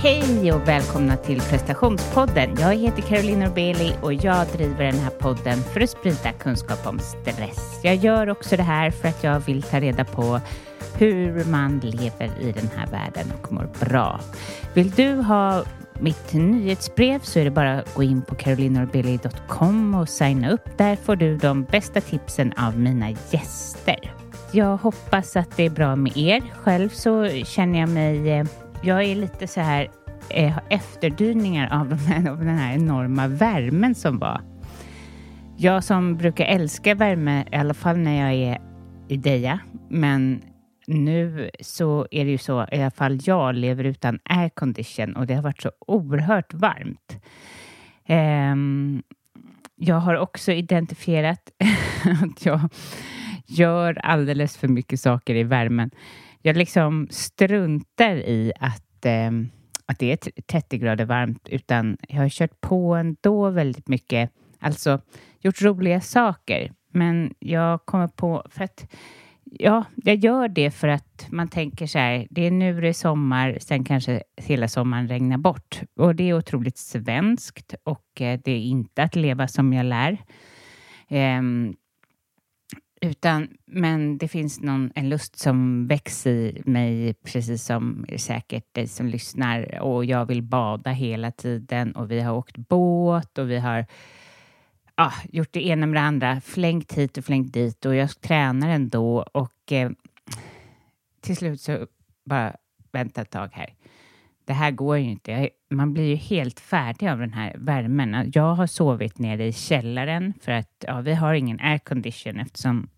Hej och välkomna till prestationspodden. Jag heter Caroline Norbeli och jag driver den här podden för att sprida kunskap om stress. Jag gör också det här för att jag vill ta reda på hur man lever i den här världen och mår bra. Vill du ha mitt nyhetsbrev så är det bara att gå in på carolinorbeli.com och signa upp. Där får du de bästa tipsen av mina gäster. Jag hoppas att det är bra med er. Själv så känner jag mig eh, jag är lite så här eh, efterdyningar av, de här, av den här enorma värmen som var. Jag som brukar älska värme, i alla fall när jag är i Deja, men nu så är det ju så, i alla fall jag lever utan aircondition och det har varit så oerhört varmt. Um, jag har också identifierat att jag gör alldeles för mycket saker i värmen jag liksom struntar i att, eh, att det är 30 grader varmt, utan jag har kört på ändå väldigt mycket, alltså gjort roliga saker. Men jag kommer på, för att Ja, jag gör det för att man tänker så här, det är nu det är sommar, sen kanske hela sommaren regnar bort. Och det är otroligt svenskt och eh, det är inte att leva som jag lär. Um, utan, men det finns någon, en lust som växer i mig, precis som säkert dig som lyssnar. Och jag vill bada hela tiden och vi har åkt båt och vi har ah, gjort det ena med det andra, flängt hit och flängt dit och jag tränar ändå och eh, till slut så bara vänta ett tag här. Det här går ju inte. Man blir ju helt färdig av den här värmen. Jag har sovit nere i källaren för att ja, vi har ingen aircondition eftersom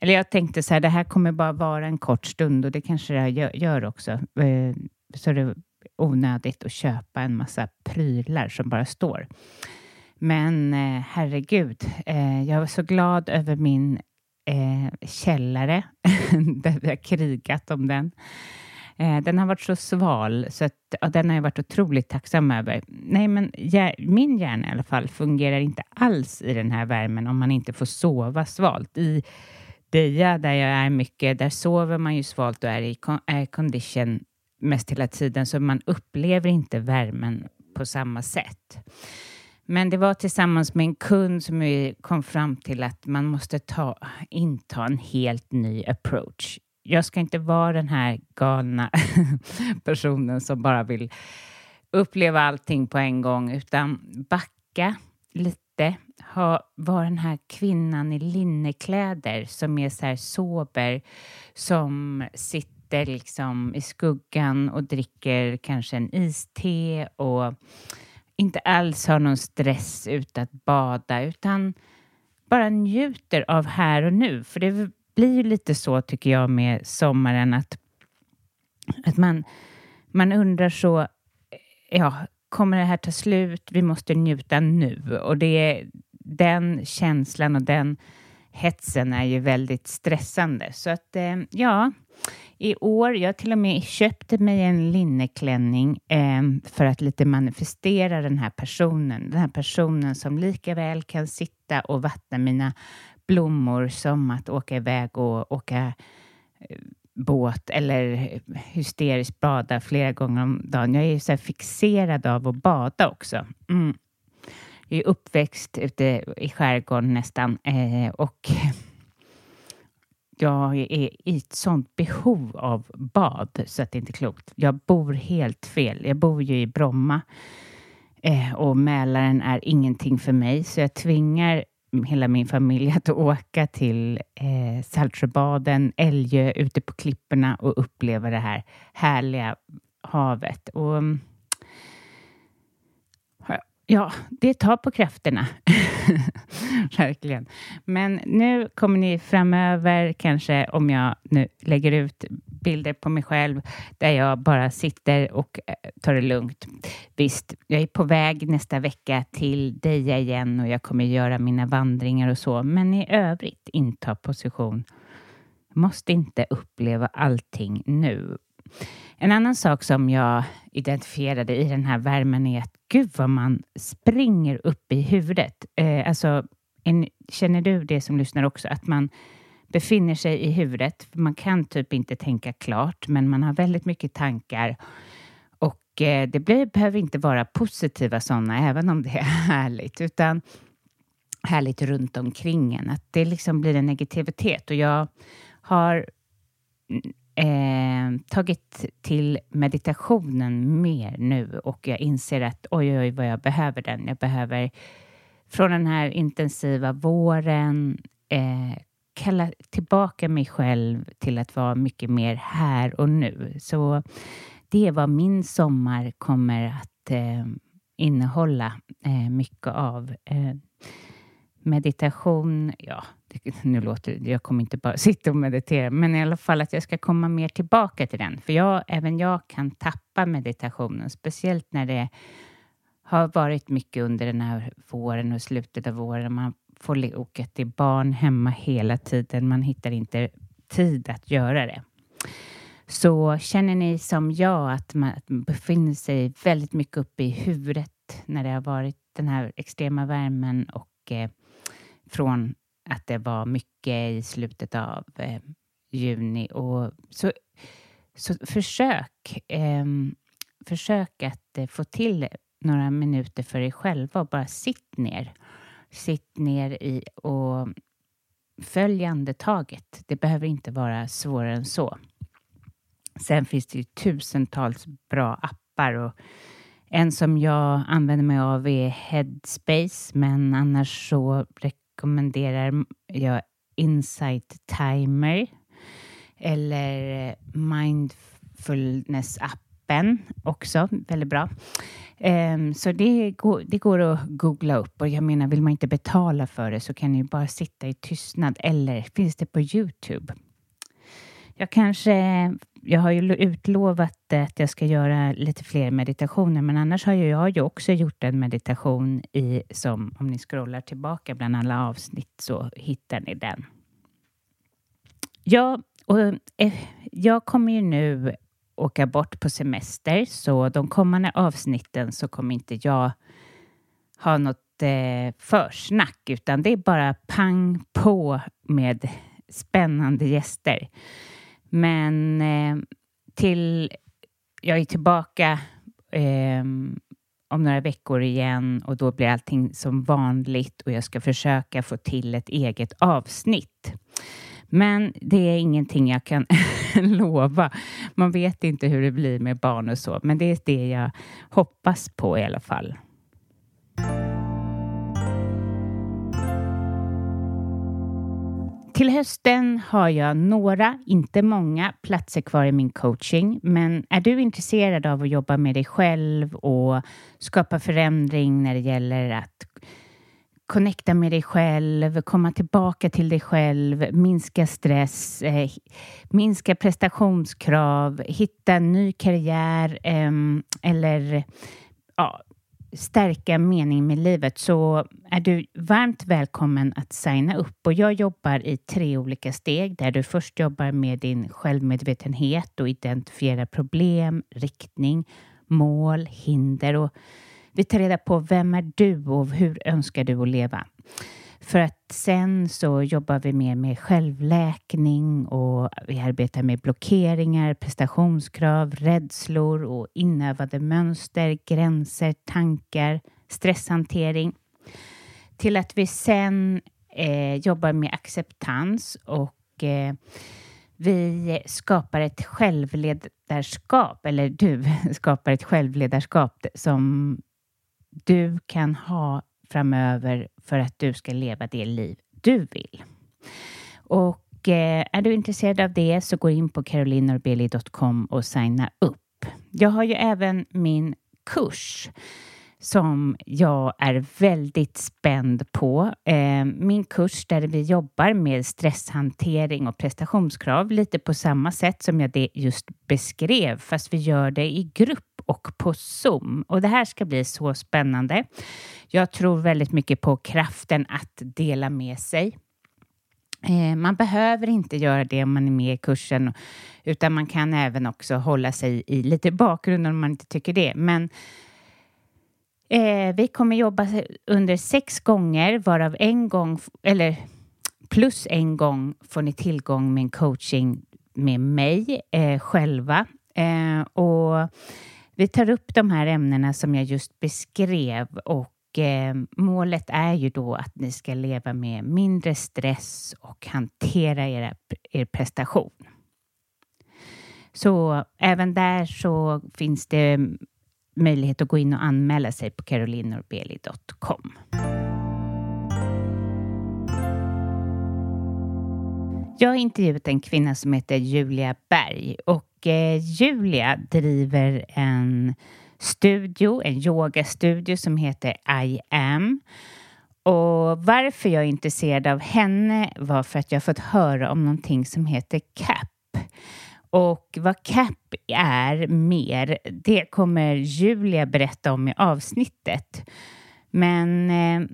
eller jag tänkte så här, det här kommer bara vara en kort stund och det kanske det gör, gör också. Eh, så det är onödigt att köpa en massa prylar som bara står. Men eh, herregud, eh, jag var så glad över min källare där vi har krigat om den. Eh, den har varit så sval, så att, och den har jag varit otroligt tacksam över. Nej, men jag, min hjärna i alla fall fungerar inte alls i den här värmen om man inte får sova svalt. I Deja, där jag är mycket, där sover man ju svalt och är i air condition mest hela tiden, så man upplever inte värmen på samma sätt. Men det var tillsammans med en kund som vi kom fram till att man måste ta, inta en helt ny approach jag ska inte vara den här galna personen som bara vill uppleva allting på en gång, utan backa lite. Ha, vara den här kvinnan i linnekläder som är så här sober, som sitter liksom i skuggan och dricker kanske en iste och inte alls har någon stress ut att bada, utan bara njuter av här och nu. För det blir ju lite så, tycker jag, med sommaren att, att man, man undrar så, ja, kommer det här ta slut? Vi måste njuta nu. Och det är den känslan och den hetsen är ju väldigt stressande. Så att, eh, ja, i år, jag till och med köpte mig en linneklänning eh, för att lite manifestera den här personen. Den här personen som lika väl kan sitta och vattna mina blommor som att åka iväg och åka eh, båt eller hysteriskt bada flera gånger om dagen. Jag är så fixerad av att bada också. Mm. Jag är uppväxt ute i skärgården nästan eh, och jag är i ett sånt behov av bad så att det inte är klokt. Jag bor helt fel. Jag bor ju i Bromma eh, och Mälaren är ingenting för mig så jag tvingar hela min familj att åka till eh, Saltsjöbaden, Älgö, ute på klipporna och uppleva det här härliga havet. Och, mm, ja, det tar på krafterna. Verkligen. Men nu kommer ni framöver, kanske om jag nu lägger ut bilder på mig själv där jag bara sitter och eh, tar det lugnt. Visst, jag är på väg nästa vecka till Deja igen och jag kommer göra mina vandringar och så, men i övrigt inta position. Måste inte uppleva allting nu. En annan sak som jag identifierade i den här värmen är att gud vad man springer upp i huvudet. Eh, alltså, en, känner du det som lyssnar också, att man befinner sig i huvudet. Man kan typ inte tänka klart, men man har väldigt mycket tankar och eh, det blir, behöver inte vara positiva sådana, även om det är härligt, utan härligt runt omkring en. Att det liksom blir en negativitet. Och jag har eh, tagit till meditationen mer nu och jag inser att oj, oj, vad jag behöver den. Jag behöver från den här intensiva våren eh, kalla tillbaka mig själv till att vara mycket mer här och nu. Så det är vad min sommar kommer att eh, innehålla eh, mycket av. Eh, meditation, ja, nu låter det, jag kommer inte bara sitta och meditera, men i alla fall att jag ska komma mer tillbaka till den. För jag, även jag kan tappa meditationen, speciellt när det har varit mycket under den här våren och slutet av våren. Man får åka till barn hemma hela tiden. Man hittar inte tid att göra det. Så känner ni som jag att man befinner sig väldigt mycket uppe i huvudet när det har varit den här extrema värmen och eh, från att det var mycket i slutet av eh, juni. Och så, så försök, eh, försök att eh, få till några minuter för dig själva och bara sitt ner. Sitt ner i och följ andetaget. Det behöver inte vara svårare än så. Sen finns det ju tusentals bra appar och en som jag använder mig av är Headspace, men annars så rekommenderar jag Insight Timer eller eh, Mindfulness-appen också, väldigt bra. Um, så det går, det går att googla upp och jag menar, vill man inte betala för det så kan ni bara sitta i tystnad eller finns det på Youtube. Jag kanske, jag har ju utlovat att jag ska göra lite fler meditationer, men annars har ju jag ju också gjort en meditation i som om ni scrollar tillbaka bland alla avsnitt så hittar ni den. Ja, och eh, jag kommer ju nu åka bort på semester, så de kommande avsnitten så kommer inte jag ha något eh, försnack, utan det är bara pang på med spännande gäster. Men eh, till... Jag är tillbaka eh, om några veckor igen och då blir allting som vanligt och jag ska försöka få till ett eget avsnitt. Men det är ingenting jag kan lova. Man vet inte hur det blir med barn och så, men det är det jag hoppas på i alla fall. Till hösten har jag några, inte många, platser kvar i min coaching. Men är du intresserad av att jobba med dig själv och skapa förändring när det gäller att connecta med dig själv, komma tillbaka till dig själv, minska stress, eh, minska prestationskrav, hitta en ny karriär eh, eller ja, stärka mening med livet så är du varmt välkommen att signa upp. Och jag jobbar i tre olika steg där du först jobbar med din självmedvetenhet och identifierar problem, riktning, mål, hinder och vi tar reda på vem är du och hur önskar du att leva? För att sen så jobbar vi mer med självläkning och vi arbetar med blockeringar, prestationskrav, rädslor och inövade mönster, gränser, tankar, stresshantering. Till att vi sen eh, jobbar med acceptans och eh, vi skapar ett självledarskap, eller du skapar ett självledarskap som du kan ha framöver för att du ska leva det liv du vill. Och eh, är du intresserad av det så gå in på carolinorbeli.com och signa upp. Jag har ju även min kurs som jag är väldigt spänd på. Eh, min kurs där vi jobbar med stresshantering och prestationskrav lite på samma sätt som jag det just beskrev, fast vi gör det i grupp och på Zoom. Och det här ska bli så spännande. Jag tror väldigt mycket på kraften att dela med sig. Eh, man behöver inte göra det om man är med i kursen, utan man kan även också hålla sig i lite bakgrunden om man inte tycker det. Men eh, vi kommer jobba under sex gånger, varav en gång, eller plus en gång får ni tillgång med en coaching med mig eh, själva. Eh, och vi tar upp de här ämnena som jag just beskrev och eh, målet är ju då att ni ska leva med mindre stress och hantera era, er prestation. Så även där så finns det möjlighet att gå in och anmäla sig på carolinorbeli.com. Jag har intervjuat en kvinna som heter Julia Berg och eh, Julia driver en studio, en yogastudio som heter I am. Och varför jag är intresserad av henne var för att jag fått höra om någonting som heter CAP. Och vad CAP är mer, det kommer Julia berätta om i avsnittet. Men eh,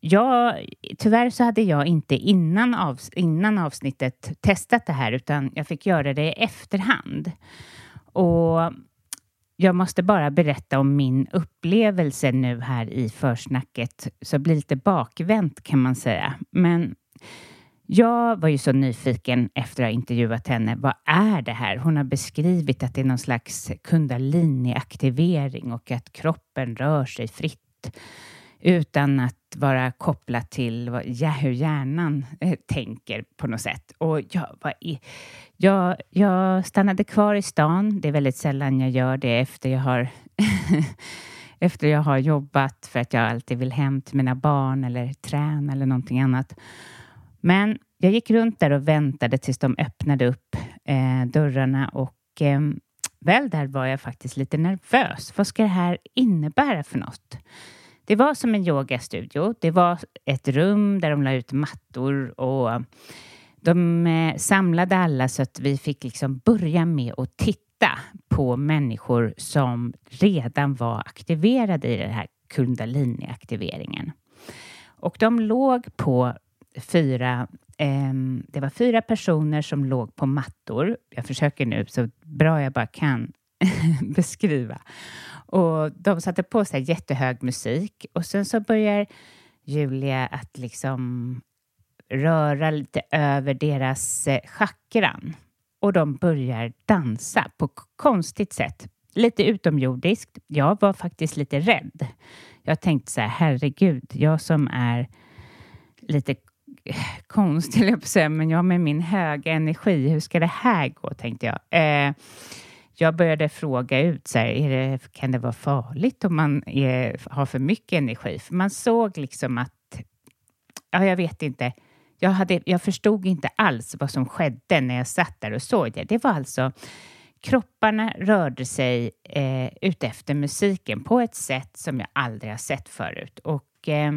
jag, tyvärr så hade jag inte innan, av, innan avsnittet testat det här utan jag fick göra det i efterhand. Och jag måste bara berätta om min upplevelse nu här i försnacket så det blir lite bakvänt kan man säga. Men jag var ju så nyfiken efter att ha intervjuat henne. Vad är det här? Hon har beskrivit att det är någon slags kundaliniaktivering och att kroppen rör sig fritt utan att vara kopplat till vad, ja, hur hjärnan eh, tänker på något sätt. Och jag, vad i, jag, jag stannade kvar i stan. Det är väldigt sällan jag gör det efter jag har efter jag har jobbat för att jag alltid vill hem till mina barn eller träna eller någonting annat. Men jag gick runt där och väntade tills de öppnade upp eh, dörrarna och eh, väl där var jag faktiskt lite nervös. Vad ska det här innebära för något? Det var som en yogastudio. Det var ett rum där de la ut mattor och de eh, samlade alla så att vi fick liksom börja med att titta på människor som redan var aktiverade i den här kundaliniaktiveringen. Och de låg på fyra eh, det var fyra personer som låg på mattor. Jag försöker nu så bra jag bara kan beskriva. Och de satte på sig jättehög musik och sen så börjar Julia att liksom röra lite över deras eh, chakran och de börjar dansa på konstigt sätt. Lite utomjordiskt. Jag var faktiskt lite rädd. Jag tänkte så här, herregud, jag som är lite konstig, jag men jag med min höga energi, hur ska det här gå, tänkte jag. Eh, jag började fråga ut, så här, är det, kan det vara farligt om man är, har för mycket energi? För man såg liksom att, ja, jag vet inte, jag, hade, jag förstod inte alls vad som skedde när jag satt där och såg det. Det var alltså Kropparna rörde sig eh, utefter musiken på ett sätt som jag aldrig har sett förut. Och eh,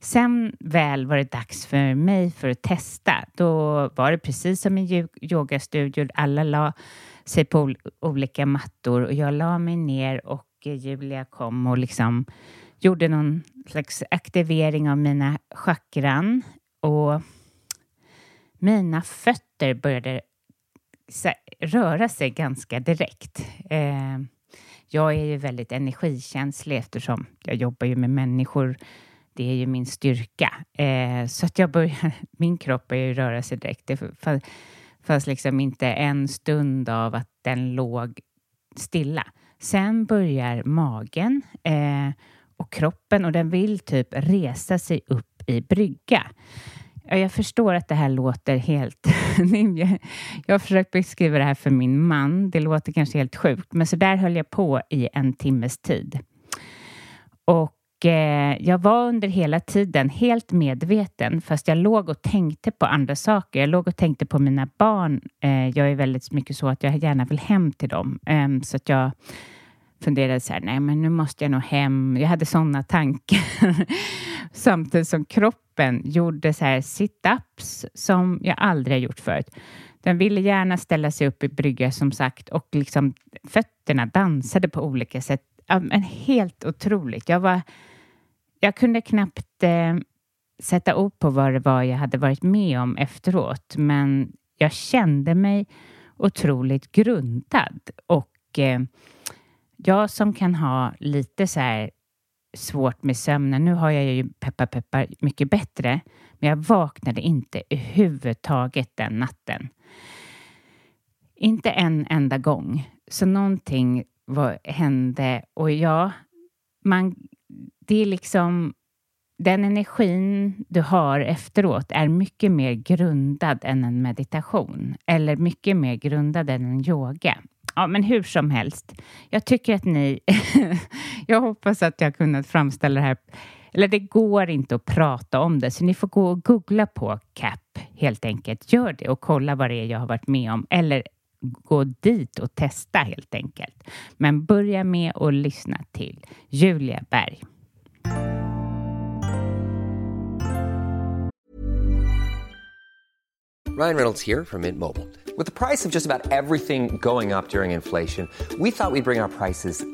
sen väl var det dags för mig för att testa. Då var det precis som i yogastudio. Alla la sig på olika mattor och jag la mig ner och Julia kom och liksom gjorde någon slags aktivering av mina chakran och mina fötter började röra sig ganska direkt. Eh, jag är ju väldigt energikänslig eftersom jag jobbar ju med människor. Det är ju min styrka. Eh, så att jag börjar, min kropp börjar röra sig direkt. Det fanns liksom inte en stund av att den låg stilla. Sen börjar magen eh, och kroppen och den vill typ resa sig upp i brygga. Jag förstår att det här låter helt... jag har försökt beskriva det här för min man. Det låter kanske helt sjukt, men så där höll jag på i en timmes tid. Och Eh, jag var under hela tiden helt medveten, fast jag låg och tänkte på andra saker. Jag låg och tänkte på mina barn. Eh, jag är väldigt mycket så att jag gärna vill hem till dem, eh, så att jag funderade så här, nej men nu måste jag nog hem. Jag hade sådana tankar. Samtidigt som kroppen gjorde så här sit-ups som jag aldrig har gjort förut. Den ville gärna ställa sig upp i brygga som sagt och liksom fötterna dansade på olika sätt. Ja, men helt otroligt. Jag var... Jag kunde knappt eh, sätta ord på vad det var jag hade varit med om efteråt, men jag kände mig otroligt grundad och eh, jag som kan ha lite så här svårt med sömnen. Nu har jag ju peppar peppar mycket bättre, men jag vaknade inte överhuvudtaget den natten. Inte en enda gång. Så någonting vad hände? Och ja, man, det är liksom den energin du har efteråt är mycket mer grundad än en meditation eller mycket mer grundad än en yoga. Ja, men hur som helst. Jag tycker att ni... jag hoppas att jag kunnat framställa det här eller det går inte att prata om det, så ni får gå och googla på CAP helt enkelt. Gör det och kolla vad det är jag har varit med om. Eller gå dit och testa helt enkelt. Men börja med att lyssna till Julia Berg. Ryan Reynolds här från Mint Mobile. Med priset på nästan allt som går upp under inflationen, trodde vi att vi skulle bring våra priser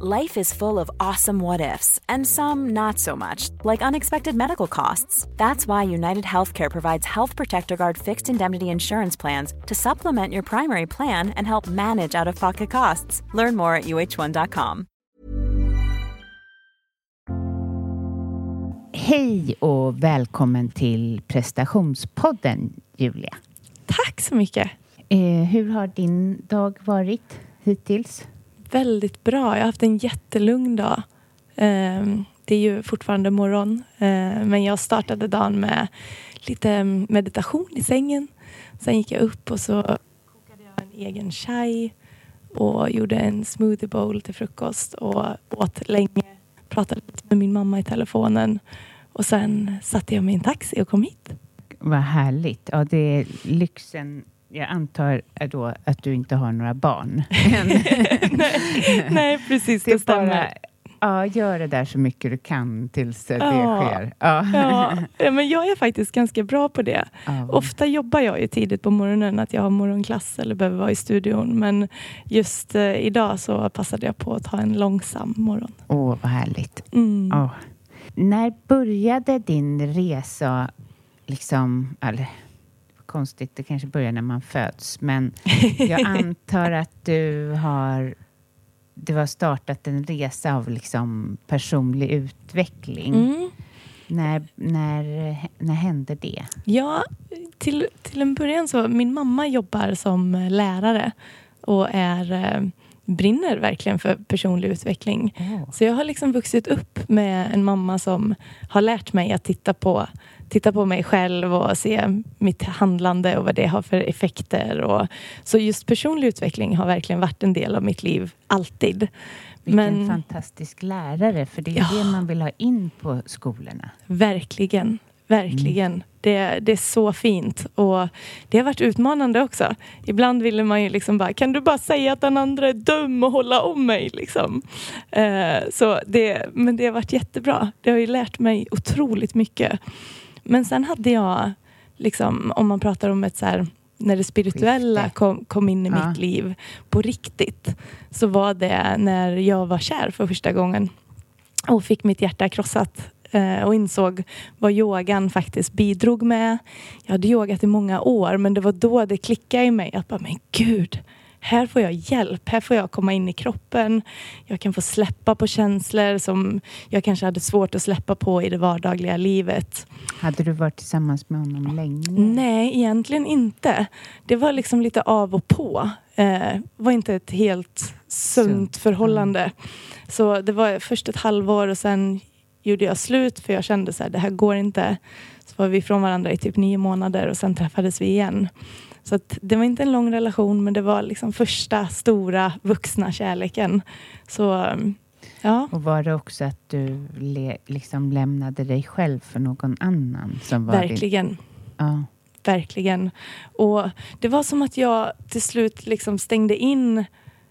Life is full of awesome what ifs and some not so much, like unexpected medical costs. That's why United Healthcare provides Health Protector Guard fixed indemnity insurance plans to supplement your primary plan and help manage out-of-pocket costs. Learn more at uh1.com. Hej och välkommen till prestationspodden, Julia. Tack så mycket. Eh, hur har din dag varit hittills? Väldigt bra. Jag har haft en jättelugn dag. Ehm, det är ju fortfarande morgon, ehm, men jag startade dagen med lite mm, meditation i sängen. Sen gick jag upp och så kokade jag en egen chai och gjorde en smoothie bowl till frukost och åt länge. Pratade lite med min mamma i telefonen och sen satte jag mig i en taxi och kom hit. Vad härligt. Ja, det är lyxen. Jag antar då att du inte har några barn. nej, nej, precis. Det, det stämmer. bara, ja, gör det där så mycket du kan tills det Ja. sker. Ja. Ja, men jag är faktiskt ganska bra på det. Ja. Ofta jobbar jag ju tidigt på morgonen, att jag har morgonklass eller behöver vara i studion. Men just eh, idag så passade jag på att ta en långsam morgon. Åh, vad härligt. Mm. Ja. När började din resa, liksom, eller konstigt, det kanske börjar när man föds, men jag antar att du har, du har startat en resa av liksom personlig utveckling. Mm. När, när, när hände det? Ja, till, till en början så, min mamma jobbar som lärare och är, eh, brinner verkligen för personlig utveckling. Åh. Så jag har liksom vuxit upp med en mamma som har lärt mig att titta på, titta på mig själv och se mitt handlande och vad det har för effekter. Och, så just personlig utveckling har verkligen varit en del av mitt liv, alltid. Vilken fantastisk lärare, för det är Ja. det man vill ha in på skolorna. Verkligen, verkligen. Det, det är så fint och det har varit utmanande också. Ibland ville man ju liksom bara, kan du bara säga att den andra är dum och hålla om mig? Liksom. Eh, så det, men det har varit jättebra. Det har ju lärt mig otroligt mycket. Men sen hade jag, liksom, om man pratar om ett så här, när det spirituella kom, kom in i Ja. mitt liv på riktigt, så var det när jag var kär för första gången och fick mitt hjärta krossat eh, och insåg vad yogan faktiskt bidrog med. Jag hade yogat i många år men det var då det klickade i mig att bara, men gud, här får jag hjälp, här får jag komma in i kroppen. Jag kan få släppa på känslor som jag kanske hade svårt att släppa på i det vardagliga livet. Hade du varit tillsammans med honom länge? Nej, egentligen inte. Det var liksom lite av och på. Eh, var inte ett helt sunt Sunt, förhållande. Så det var först ett halvår och sen gjorde jag slut för jag kände så här, det här går inte. Så var vi ifrån varandra i typ nio månader och sen träffades vi igen. Så att det var inte en lång relation men det var liksom första stora vuxna kärleken. Så ja. Och var det också att du le, liksom lämnade dig själv för någon annan? Som var Din, Verkligen. ja. Verkligen. Och det var som att jag till slut liksom stängde in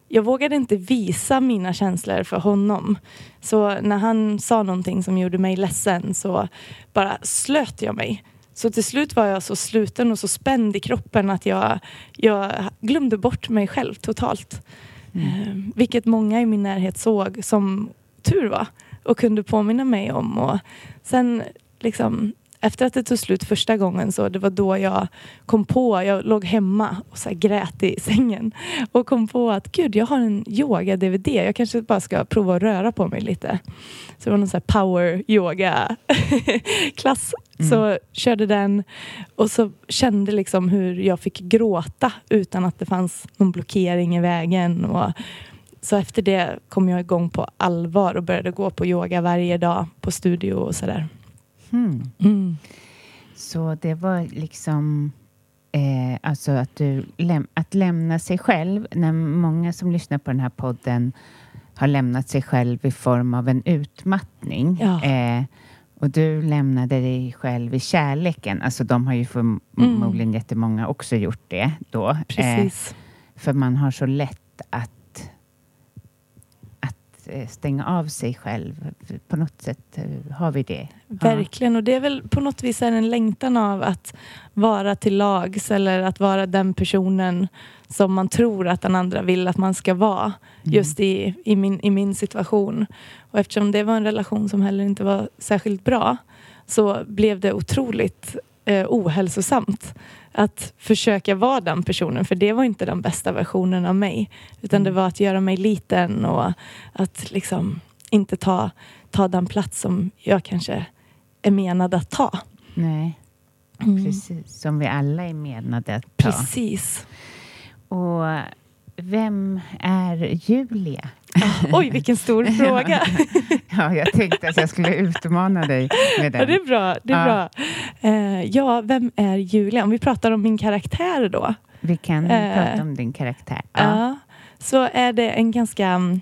jag vågade inte visa mina känslor för honom. Så när han sa någonting som gjorde mig ledsen så bara slöt jag mig. Så till slut var jag så sluten och så spänd i kroppen att jag, jag glömde bort mig själv totalt. Eh, vilket många i min närhet såg som tur var och kunde påminna mig om. Och sen liksom efter att det tog slut första gången så det var då jag kom på, jag låg hemma och så grät i sängen och kom på att gud jag har en yoga-DVD, jag kanske bara ska prova att röra på mig lite. Så det var någon så power yoga klass. Så körde den och så kände liksom hur jag fick gråta utan att det fanns någon blockering i vägen. Och så efter det kom jag igång på allvar och började gå på yoga varje dag på studio och sådär. Hmm. Mm. Så det var liksom eh, alltså att, du läm att lämna sig själv. När många som lyssnar på den här podden har lämnat sig själv i form av en utmattning. Ja. Eh, och du lämnade dig själv i kärleken. Alltså de har ju förmodligen jättemånga också gjort det då. Eh, Precis. för man har så lätt att, att eh, stänga av sig själv. På något sätt eh, har vi det. Verkligen, och det är väl på något vis en längtan av att vara till lags eller att vara den personen som man tror att den andra vill att man ska vara. Just i, i, min, i min situation. Och eftersom det var en relation som heller inte var särskilt bra så blev det otroligt eh, ohälsosamt att försöka vara den personen. För det var inte den bästa versionen av mig. Utan det var att göra mig liten och att liksom inte ta, ta den plats som jag kanske är menad att ta. Nej, Mm. precis. Som vi alla är menade att ta. Precis. Och vem är Julia? Oj, vilken stor fråga. Ja, jag tänkte att jag skulle utmana dig med Ja, den. det är bra. Det är Ja. bra. Eh, ja, vem är Julia? Om vi pratar om min karaktär då. Vi kan Eh, prata om din karaktär. Ja. Så är det en ganska mm,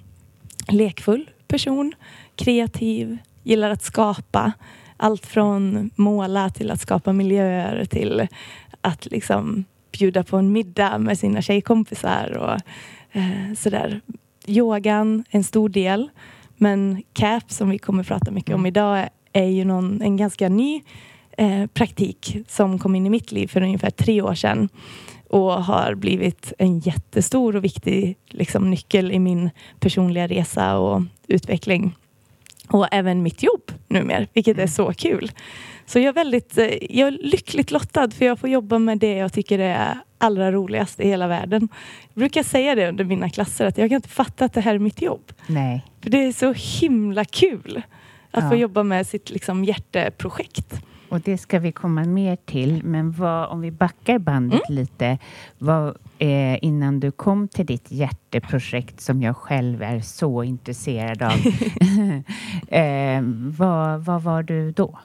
lekfull person. Kreativ, gillar att skapa. Allt från måla till att skapa miljöer till att liksom bjuda på en middag med sina tjejkompisar och eh, sådär. Yogan, en stor del. Men CAP, som vi kommer prata mycket om idag, är ju någon, en ganska ny eh, praktik som kom in i mitt liv för ungefär tre år sedan och har blivit en jättestor och viktig liksom, nyckel i min personliga resa och utveckling. Och även mitt jobb numera, vilket är så kul. Så jag är väldigt eh, jag är lyckligt lottad för jag får jobba med det jag tycker är allra roligast i hela världen. Jag brukar säga det under mina klasser att jag kan inte fatta att det här är mitt jobb. Nej. För det är så himla kul att Ja. få jobba med sitt liksom, hjärteprojekt. Och det ska vi komma mer till. Men vad, om vi backar bandet Mm. lite. Vad, eh, innan du kom till ditt hjärteprojekt som jag själv är så intresserad av. eh, vad, vad var du då?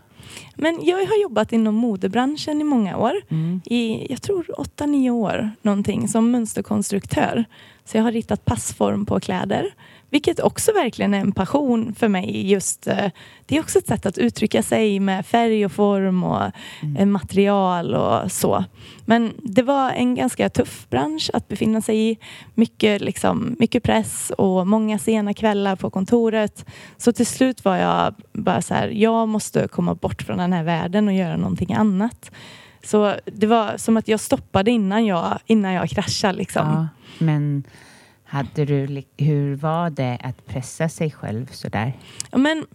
Men jag har jobbat inom modebranschen i många år. Mm. I, jag tror åtta nio år någonting som mönsterkonstruktör. Så jag har ritat passform på kläder. Vilket också verkligen är en passion för mig. Just, eh, det är också ett sätt att uttrycka sig med färg och form och eh, material och så. Men det var en ganska tuff bransch att befinna sig i. Mycket, liksom, mycket press och många sena kvällar på kontoret. Så till slut var jag bara så här, jag måste komma bort från den här världen och göra någonting annat. Så det var som att jag stoppade innan jag, innan jag kraschade. Liksom. Ja, men hade du, hur var det att pressa sig själv sådär? Ja, Men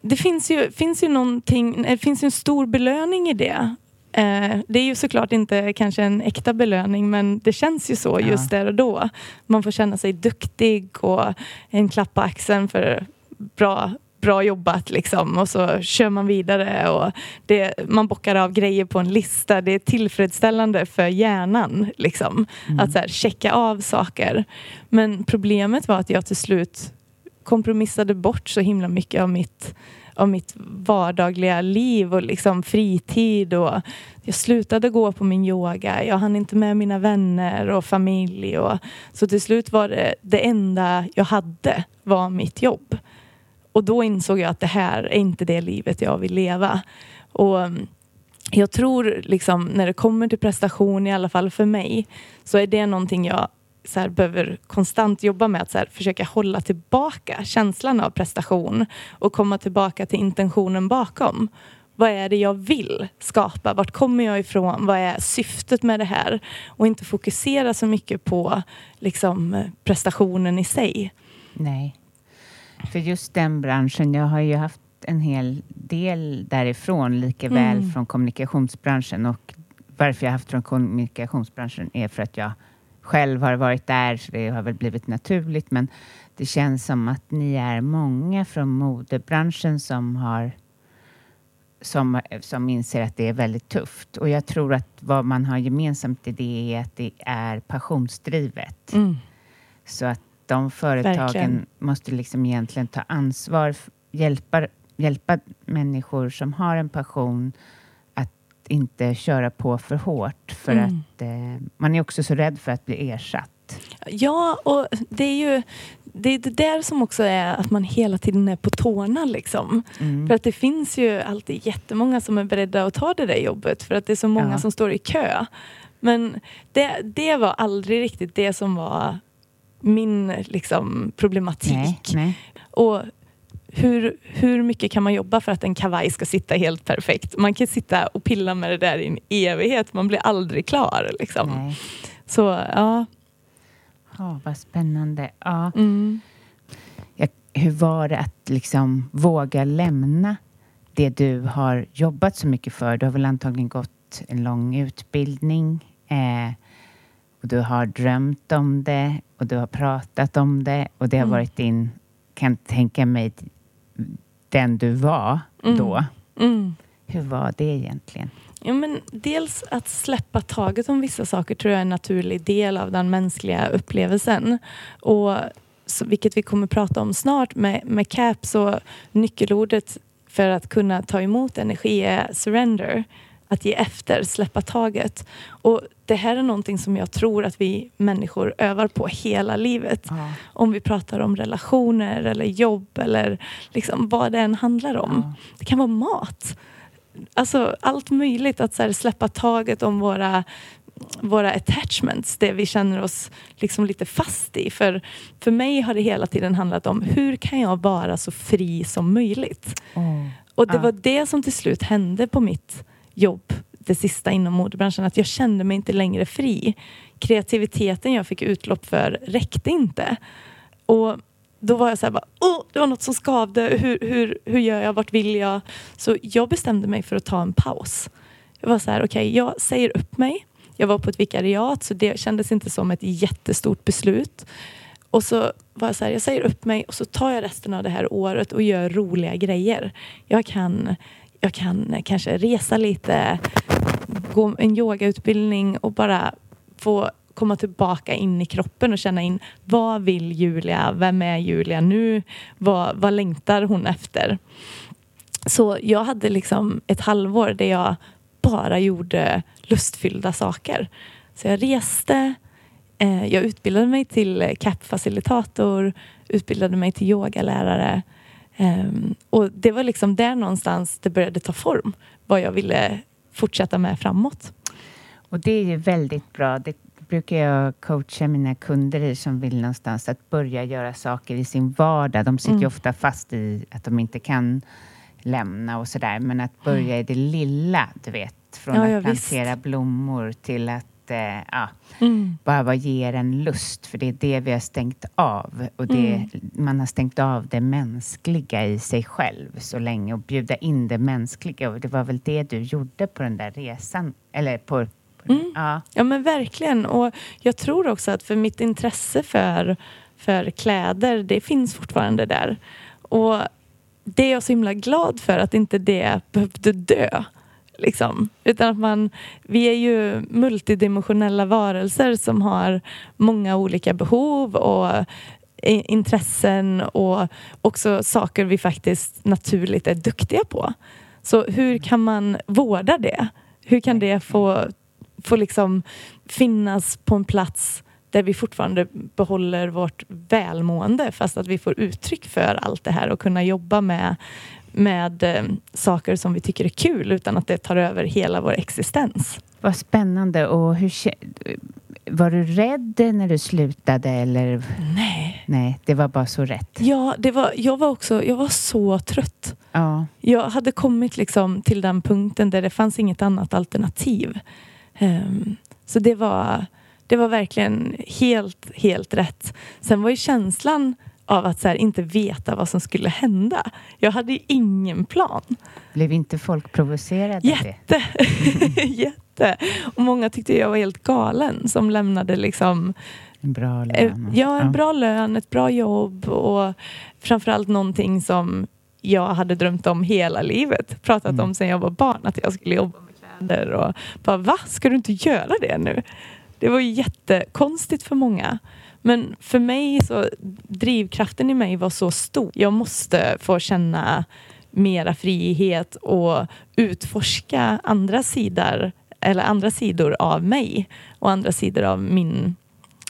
det finns ju, finns ju någonting, det finns ju en stor belöning i det. Eh, det är ju såklart inte kanske en äkta belöning men det känns ju så just där och då. Man får känna sig duktig och en klapp på axeln för bra, bra jobbat liksom och så kör man vidare och det, man bockar av grejer på en lista. Det är tillfredsställande för hjärnan liksom Mm. att så här, checka av saker. Men problemet var att jag till slut kompromissade bort så himla mycket av mitt av mitt vardagliga liv och liksom fritid och jag slutade gå på min yoga. Jag hann inte med mina vänner och familj och så till slut var det det enda jag hade var mitt jobb. Och då insåg jag att det här är inte det livet jag vill leva. Och mm, jag tror liksom när det kommer till prestation, i alla fall för mig, så är det någonting jag så här, behöver konstant jobba med att så här, försöka hålla tillbaka känslan av prestation och komma tillbaka till intentionen bakom. Vad är det jag vill skapa? Vart kommer jag ifrån? Vad är syftet med det här? Och inte fokusera så mycket på liksom, eh, prestationen i sig. Nej. För just den branschen, jag har ju haft en hel del därifrån, lika väl Mm. från kommunikationsbranschen. Och varför jag har haft från kommunikationsbranschen är för att jag själv har varit där, så det har väl blivit naturligt. Men det känns som att ni är många från modebranschen som har som, som inser att det är väldigt tufft. Och jag tror att vad man har gemensamt i det är att det är passionsdrivet. Mm. Så att de företagen Verkligen. måste liksom egentligen ta ansvar, hjälpa, hjälpa människor som har en passion att inte köra på för hårt. För Mm. att eh, man är också så rädd för att bli ersatt. Ja, och det är ju det, är det där som också är att man hela tiden är på tårna. Liksom. Mm. För att det finns ju alltid jättemånga som är beredda att ta det där jobbet för att det är så många Ja. som står i kö. Men det, det var aldrig riktigt det som var min liksom, problematik. Nej, nej. Och hur, hur mycket kan man jobba för att en kavaj ska sitta helt perfekt? Man kan sitta och pilla med det där i en evighet. Man blir aldrig klar. Liksom. Så ja. Ja, vad spännande. Ja. Mm. Ja, hur var det att liksom våga lämna det du har jobbat så mycket för? Du har väl antagligen gått en lång utbildning eh, och du har drömt om det och du har pratat om det och det har Mm. varit din, kan tänka mig, den du var Mm. då. Mm. Hur var det egentligen? Ja, men dels att släppa taget om vissa saker tror jag är en naturlig del av den mänskliga upplevelsen. Och så, vilket vi kommer prata om snart med, med CAP så nyckelordet för att kunna ta emot energi är surrender. Att ge efter, släppa taget. Och det här är någonting som jag tror att vi människor övar på hela livet. Om vi pratar om relationer eller jobb eller liksom vad det än handlar om. Ja. Det kan vara mat. Alltså allt möjligt. Att här, släppa taget om våra, våra attachments. Det vi känner oss liksom lite fast i. För, för mig har det hela tiden handlat om hur kan jag vara så fri som möjligt. Och det Ja. var det som till slut hände på mitt jobb det sista inom modebranschen. Att jag kände mig inte längre fri. Kreativiteten jag fick utlopp för räckte inte. Och då var jag så här, bara, oh, det var något som skavde. Hur, hur, hur gör jag? Vart vill jag? Så jag bestämde mig för att ta en paus. Jag var så här, okej, jag säger upp mig. Jag var på ett vikariat så det kändes inte som ett jättestort beslut. Och så var jag så här, jag säger upp mig och så tar jag resten av det här året och gör roliga grejer. Jag kan, jag kan eh, kanske resa lite, gå en yogautbildning och bara få komma tillbaka in i kroppen och känna in vad vill Julia? Vem är Julia nu? Vad, vad längtar hon efter? Så jag hade liksom ett halvår där jag bara gjorde lustfyllda saker. Så jag reste, eh, jag utbildade mig till CAP-facilitator, utbildade mig till yogalärare. Ehm, och det var liksom där någonstans det började ta form, vad jag ville fortsätta med framåt. Och det är ju väldigt bra. Det brukar jag coacha mina kunder i som vill någonstans att börja göra saker i sin vardag. De sitter ju Mm. ofta fast i att de inte kan lämna och sådär. Men att börja i det lilla, du vet. Från Ja, att ja, visst. plantera blommor till att eh, ja, Mm. bara vad ger en lust? För det är det vi har stängt av. Och det, Mm. Man har stängt av det mänskliga i sig själv så länge och bjuda in det mänskliga. Och det var väl det du gjorde på den där resan? Eller på... på Mm. Ja. Ja men verkligen. Och jag tror också att för mitt intresse för, för kläder, det finns fortfarande där. Och det är jag så himla glad för att inte det behövde dö. Liksom. Utan att man, vi är ju multidimensionella varelser som har många olika behov och intressen och också saker vi faktiskt naturligt är duktiga på. Så hur kan man vårda det? Hur kan det få, få liksom finnas på en plats där vi fortfarande behåller vårt välmående fast att vi får uttryck för allt det här och kunna jobba med, med eh, saker som vi tycker är kul utan att det tar över hela vår existens. Vad spännande. Och hur, var du rädd när du slutade? Eller? Nej. Nej, det var bara så rätt. Ja, det var, jag var också jag var så trött. Ja. Jag hade kommit liksom till den punkten där det fanns inget annat alternativ. Ehm, så det var, det var verkligen helt, helt rätt. Sen var ju känslan av att så här, inte veta vad som skulle hända. Jag hade ingen plan. Blev inte folk provocerade? Jätte! Jätte! Och många tyckte jag var helt galen som lämnade liksom En bra Eh, lön. Ja, en bra lön, ett bra jobb och framförallt någonting som jag hade drömt om hela livet. Pratat Mm. om sedan jag var barn, att jag skulle jobba med kläder. Och bara, va? Ska du inte göra det nu? Det var ju jättekonstigt för många. Men för mig så, drivkraften i mig var så stor. Jag måste få känna mera frihet och utforska andra sidor eller andra sidor av mig och andra sidor av min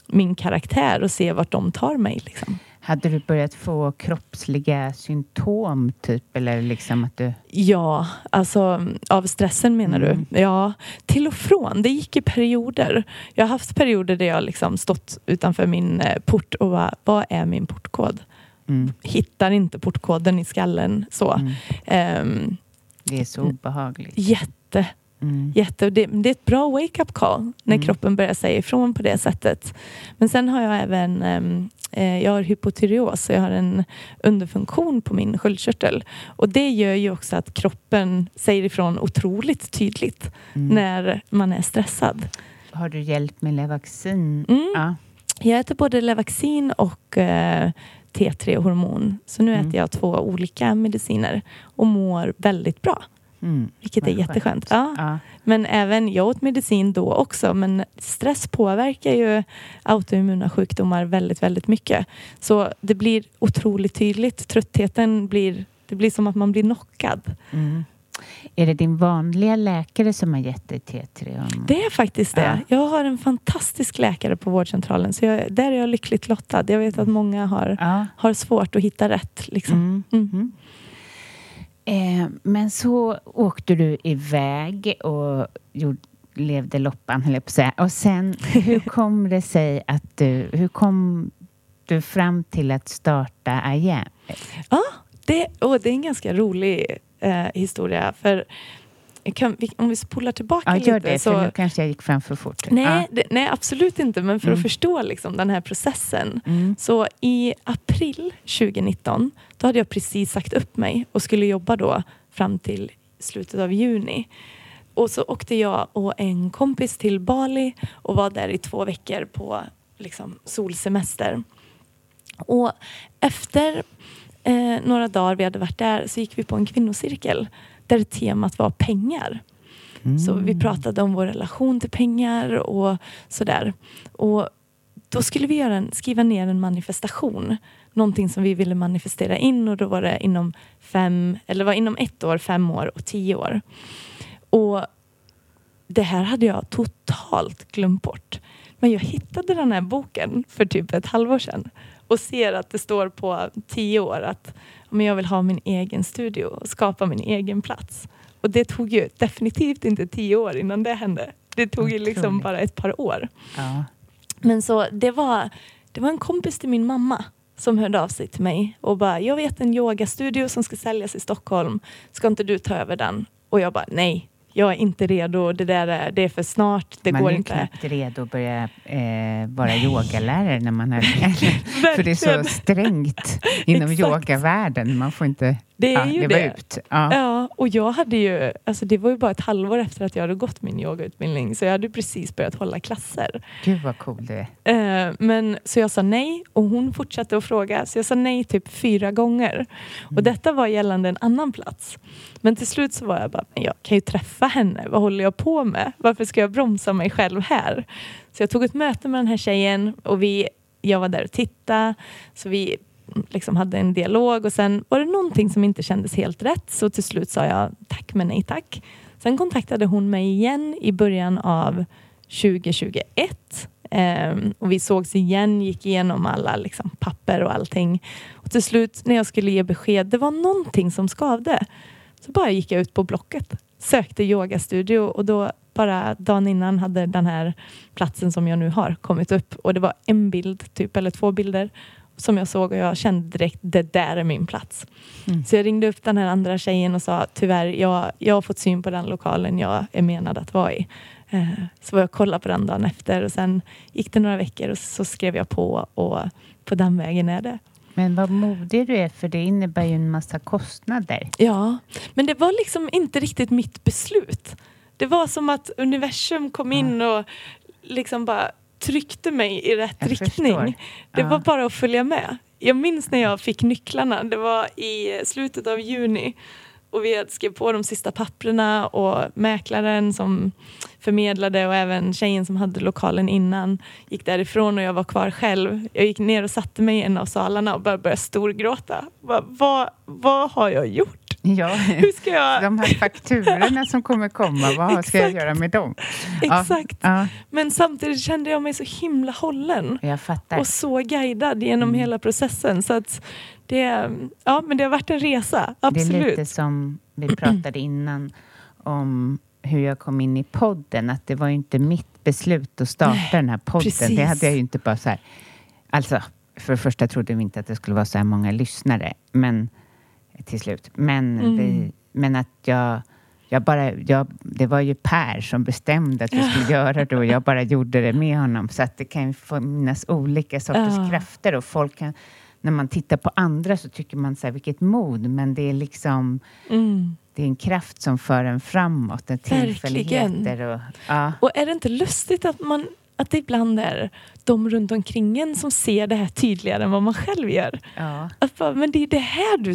min karaktär och se vart de tar mig. Liksom. Hade du börjat få kroppsliga symptom, typ? Eller liksom att du... Ja, alltså av stressen menar Mm. du? Ja, till och från. Det gick i perioder. Jag har haft perioder där jag liksom stått utanför min eh, port och bara, vad är min portkod? Mm, Hittar inte portkoden i skallen. Så. mm. Ehm, Det är så obehagligt. jätte, Mm. jätte. Det, det är ett bra wake-up call när Mm. kroppen börjar säga ifrån på det sättet. Men sen har jag även eh, jag har hypotyreos, så jag har en underfunktion på min sköldkörtel. Och det gör ju också att kroppen säger ifrån otroligt tydligt Mm. när man är stressad. Har du hjälp med Levaxin? Mm. Ja. Jag äter både Levaxin och eh, T3-hormon. Så nu Mm. äter jag två olika mediciner och mår väldigt bra. Mm. Vilket är jätteskönt. skönt. Ja. Ja. Men även jag åt medicin då också. Men stress påverkar ju autoimmuna sjukdomar väldigt, väldigt mycket. Så det blir otroligt tydligt. Tröttheten blir, det blir som att man blir knockad. Mm. Är det din vanliga läkare som har gett dig T3? Om... Det är faktiskt det. Ja. Jag har en fantastisk läkare på vårdcentralen. Så jag, där är jag lyckligt lottad. Jag vet att många har, Ja. har svårt att hitta rätt. Liksom. Mm. Mm. Eh, men så åkte du iväg och gjorde, levde loppan, höll jag på att säga. Och sen, hur kom det sig att du... Hur kom du fram till att starta am? Ja, det, och det är en ganska rolig eh, historia. För kan, vi, om vi spolar tillbaka Ja, lite. gör det, så, för nu kanske jag gick fram för fort. nej, Ja. det, nej, absolut inte. Men för Mm. att förstå liksom, den här processen. Mm. Så i april 2019, då hade jag precis sagt upp mig och skulle jobba då fram till slutet av juni. Och så åkte jag och en kompis till Bali och var där i två veckor på liksom, solsemester. Och efter eh, några dagar vi hade varit där så gick vi på en kvinnocirkel där temat var pengar. Så vi pratade om vår relation till pengar och sådär. Och då skulle vi göra en, skriva ner en manifestation. Någonting som vi ville manifestera in och då var det inom fem, eller var inom ett år, fem år och tio år. Och det här hade jag totalt glömt bort. Men jag hittade den här boken för typ ett halvår sedan och ser att det står på tio år att om jag vill ha min egen studio och skapa min egen plats. Och det tog ju definitivt inte tio år innan det hände. Det tog ju liksom bara ett par år. Ja. Men så det var, det var en kompis till min mamma som hörde av sig till mig och bara, jag vet en yogastudio som ska säljas i Stockholm. Ska inte du ta över den? Och jag bara, nej, jag är inte redo, det där är, det är för snart, det man går är ju inte. knappt redo att börja eh, vara yogalärare när man har... för det är så strängt inom yogavärlden. Man får inte Det är ja, ju leva det. ut. Ja. Ja, och jag hade ju, alltså det var ju bara ett halvår efter att jag hade gått min yogautbildning, så jag hade precis börjat hålla klasser. Gud vad cool du är. Eh, men, så jag sa nej och hon fortsatte att fråga. Så jag sa nej typ fyra gånger. Och detta var gällande en annan plats. Men till slut så var jag bara, men jag kan ju träffa henne. Vad håller jag på med? Varför ska jag bromsa mig själv här? Så jag tog ett möte med den här tjejen och vi, jag var där och tittade. Så vi liksom hade en dialog och sen var det någonting som inte kändes helt rätt. Så till slut sa jag tack men nej tack. Sen kontaktade hon mig igen i början av 2021. Um, ehm, och vi sågs igen, gick igenom alla liksom, papper och allting. Och till slut när jag skulle ge besked, det var någonting som skavde. Så bara gick jag ut på Blocket, sökte yogastudio och då bara dagen innan hade den här platsen som jag nu har kommit upp. Och det var en bild, typ, eller två bilder som jag såg och jag kände direkt, det där är min plats. Så jag ringde upp den här andra tjejen och sa, tyvärr, jag, jag har fått syn på den lokalen jag är menad att vara i. Eh, Så var jag och kollade på den dagen efter och sen gick det några veckor och så skrev jag på och på den vägen är det. Men vad modig du är, för det innebär ju en massa kostnader. Ja, men det var liksom inte riktigt mitt beslut. Det var som att universum kom in och liksom bara tryckte mig i rätt Jag riktning. förstår. Det Ja. var bara att följa med. Jag minns när jag fick nycklarna. Det var i slutet av juni. Och vi skrivit på de sista papperna och mäklaren som förmedlade och även tjejen som hade lokalen innan gick därifrån och jag var kvar själv. Jag gick ner och satte mig i en av salarna och bara började storgråta. Vad, vad, vad har jag gjort? Ja. Hur ska jag... De här fakturorna som kommer komma, vad ska jag göra med dem? Exakt. Ja, Men samtidigt kände jag mig så himla hållen och så guidad genom Mm. hela processen. Så att det, ja, men det har varit en resa, Det är absolut. lite som vi pratade innan om hur jag kom in i podden, att det var ju inte mitt beslut att starta den här podden. precis. Det hade jag ju inte bara så här... Alltså, för det första trodde vi inte att det skulle vara så här många lyssnare, men till slut. Men, Mm. vi, men att jag... Jag bara, jag, det var ju Per som bestämde att vi skulle göra det och jag bara gjorde det med honom. Så att det kan ju finnas olika sorters Ja. krafter och folk kan... När man tittar på andra så tycker man så här, vilket mod, men det är liksom... Mm. Det är en kraft som för en framåt, en tillfälligheter och... Ja. Och är det inte lustigt att, man, att det ibland är de runt omkring en som ser det här tydligare än vad man själv gör? ja. Att bara, men det är det här du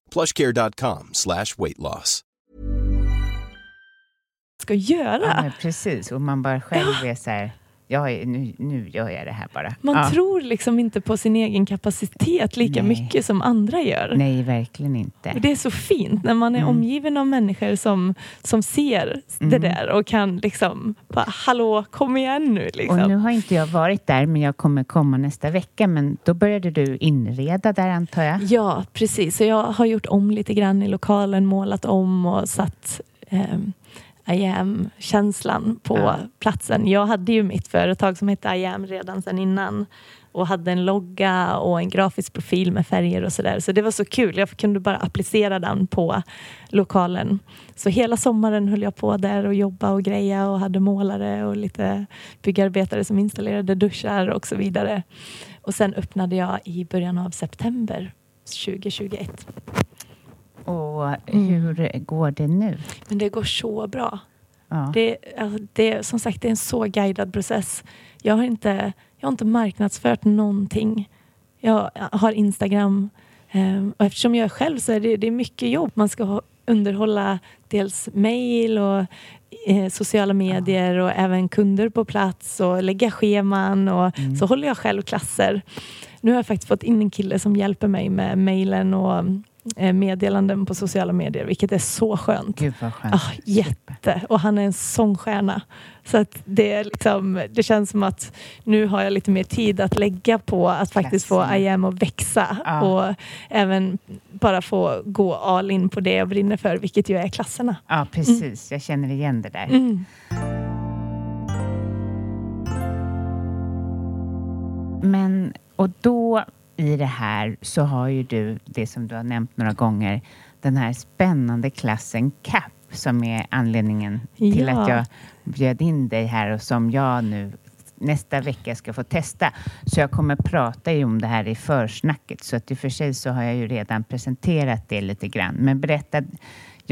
plushcare.com slash weight loss. ska göra. ja, precis. Och man bara själv är så här, jag är, nu, nu gör jag det här bara. Man ja. tror liksom inte på sin egen kapacitet lika Nej. mycket som andra gör. Nej, verkligen inte. Och det är så fint när man är Mm. omgiven av människor som, som ser det Mm. där och kan liksom bara, hallå, kom igen nu. Liksom. Och nu har inte jag varit där, men jag kommer komma nästa vecka. Men då började du inreda där, antar jag? Ja, precis. Så jag har gjort om lite grann i lokalen, målat om och satt ehm, I am-känslan på Ja. platsen. Jag hade ju mitt företag som hette I am redan sedan innan och hade en logga och en grafisk profil med färger och sådär. Så det var så kul. Jag kunde bara applicera den på lokalen. Så hela sommaren höll jag på där och jobba och greja och hade målare och lite byggarbetare som installerade duschar och så vidare. Och sen öppnade jag i början av september 2021. Och hur går det nu? Men det går så bra. Ja. Det, alltså, det, som sagt, det är en så guidad process. Jag har inte, jag har inte marknadsfört någonting. Jag har Instagram eh, och eftersom jag är själv så är det, det är mycket jobb. Man ska underhålla dels mail och eh, sociala medier och även kunder på plats och lägga scheman och så håller jag själv klasser. Nu har jag faktiskt fått in en kille som hjälper mig med mailen och meddelanden på sociala medier, vilket är så skönt. Gud vad skönt. Ah, jätte. Och han är en sångstjärna. Så att det, är liksom, det känns som att nu har jag lite mer tid att lägga på att faktiskt få. I am att växa. Ja. Och även bara få gå all in på det jag brinner för, vilket ju är klasserna. Ja, precis. Jag känner igen det där. Mm. Men, och då i det här så har ju du det som du har nämnt några gånger, den här spännande klassen CAP som är anledningen till Ja. att jag bjöd in dig här och som jag nu nästa vecka ska få testa. Så jag kommer prata ju om det här i försnacket så att i och för sig så har jag ju redan presenterat det lite grann. Men berätta,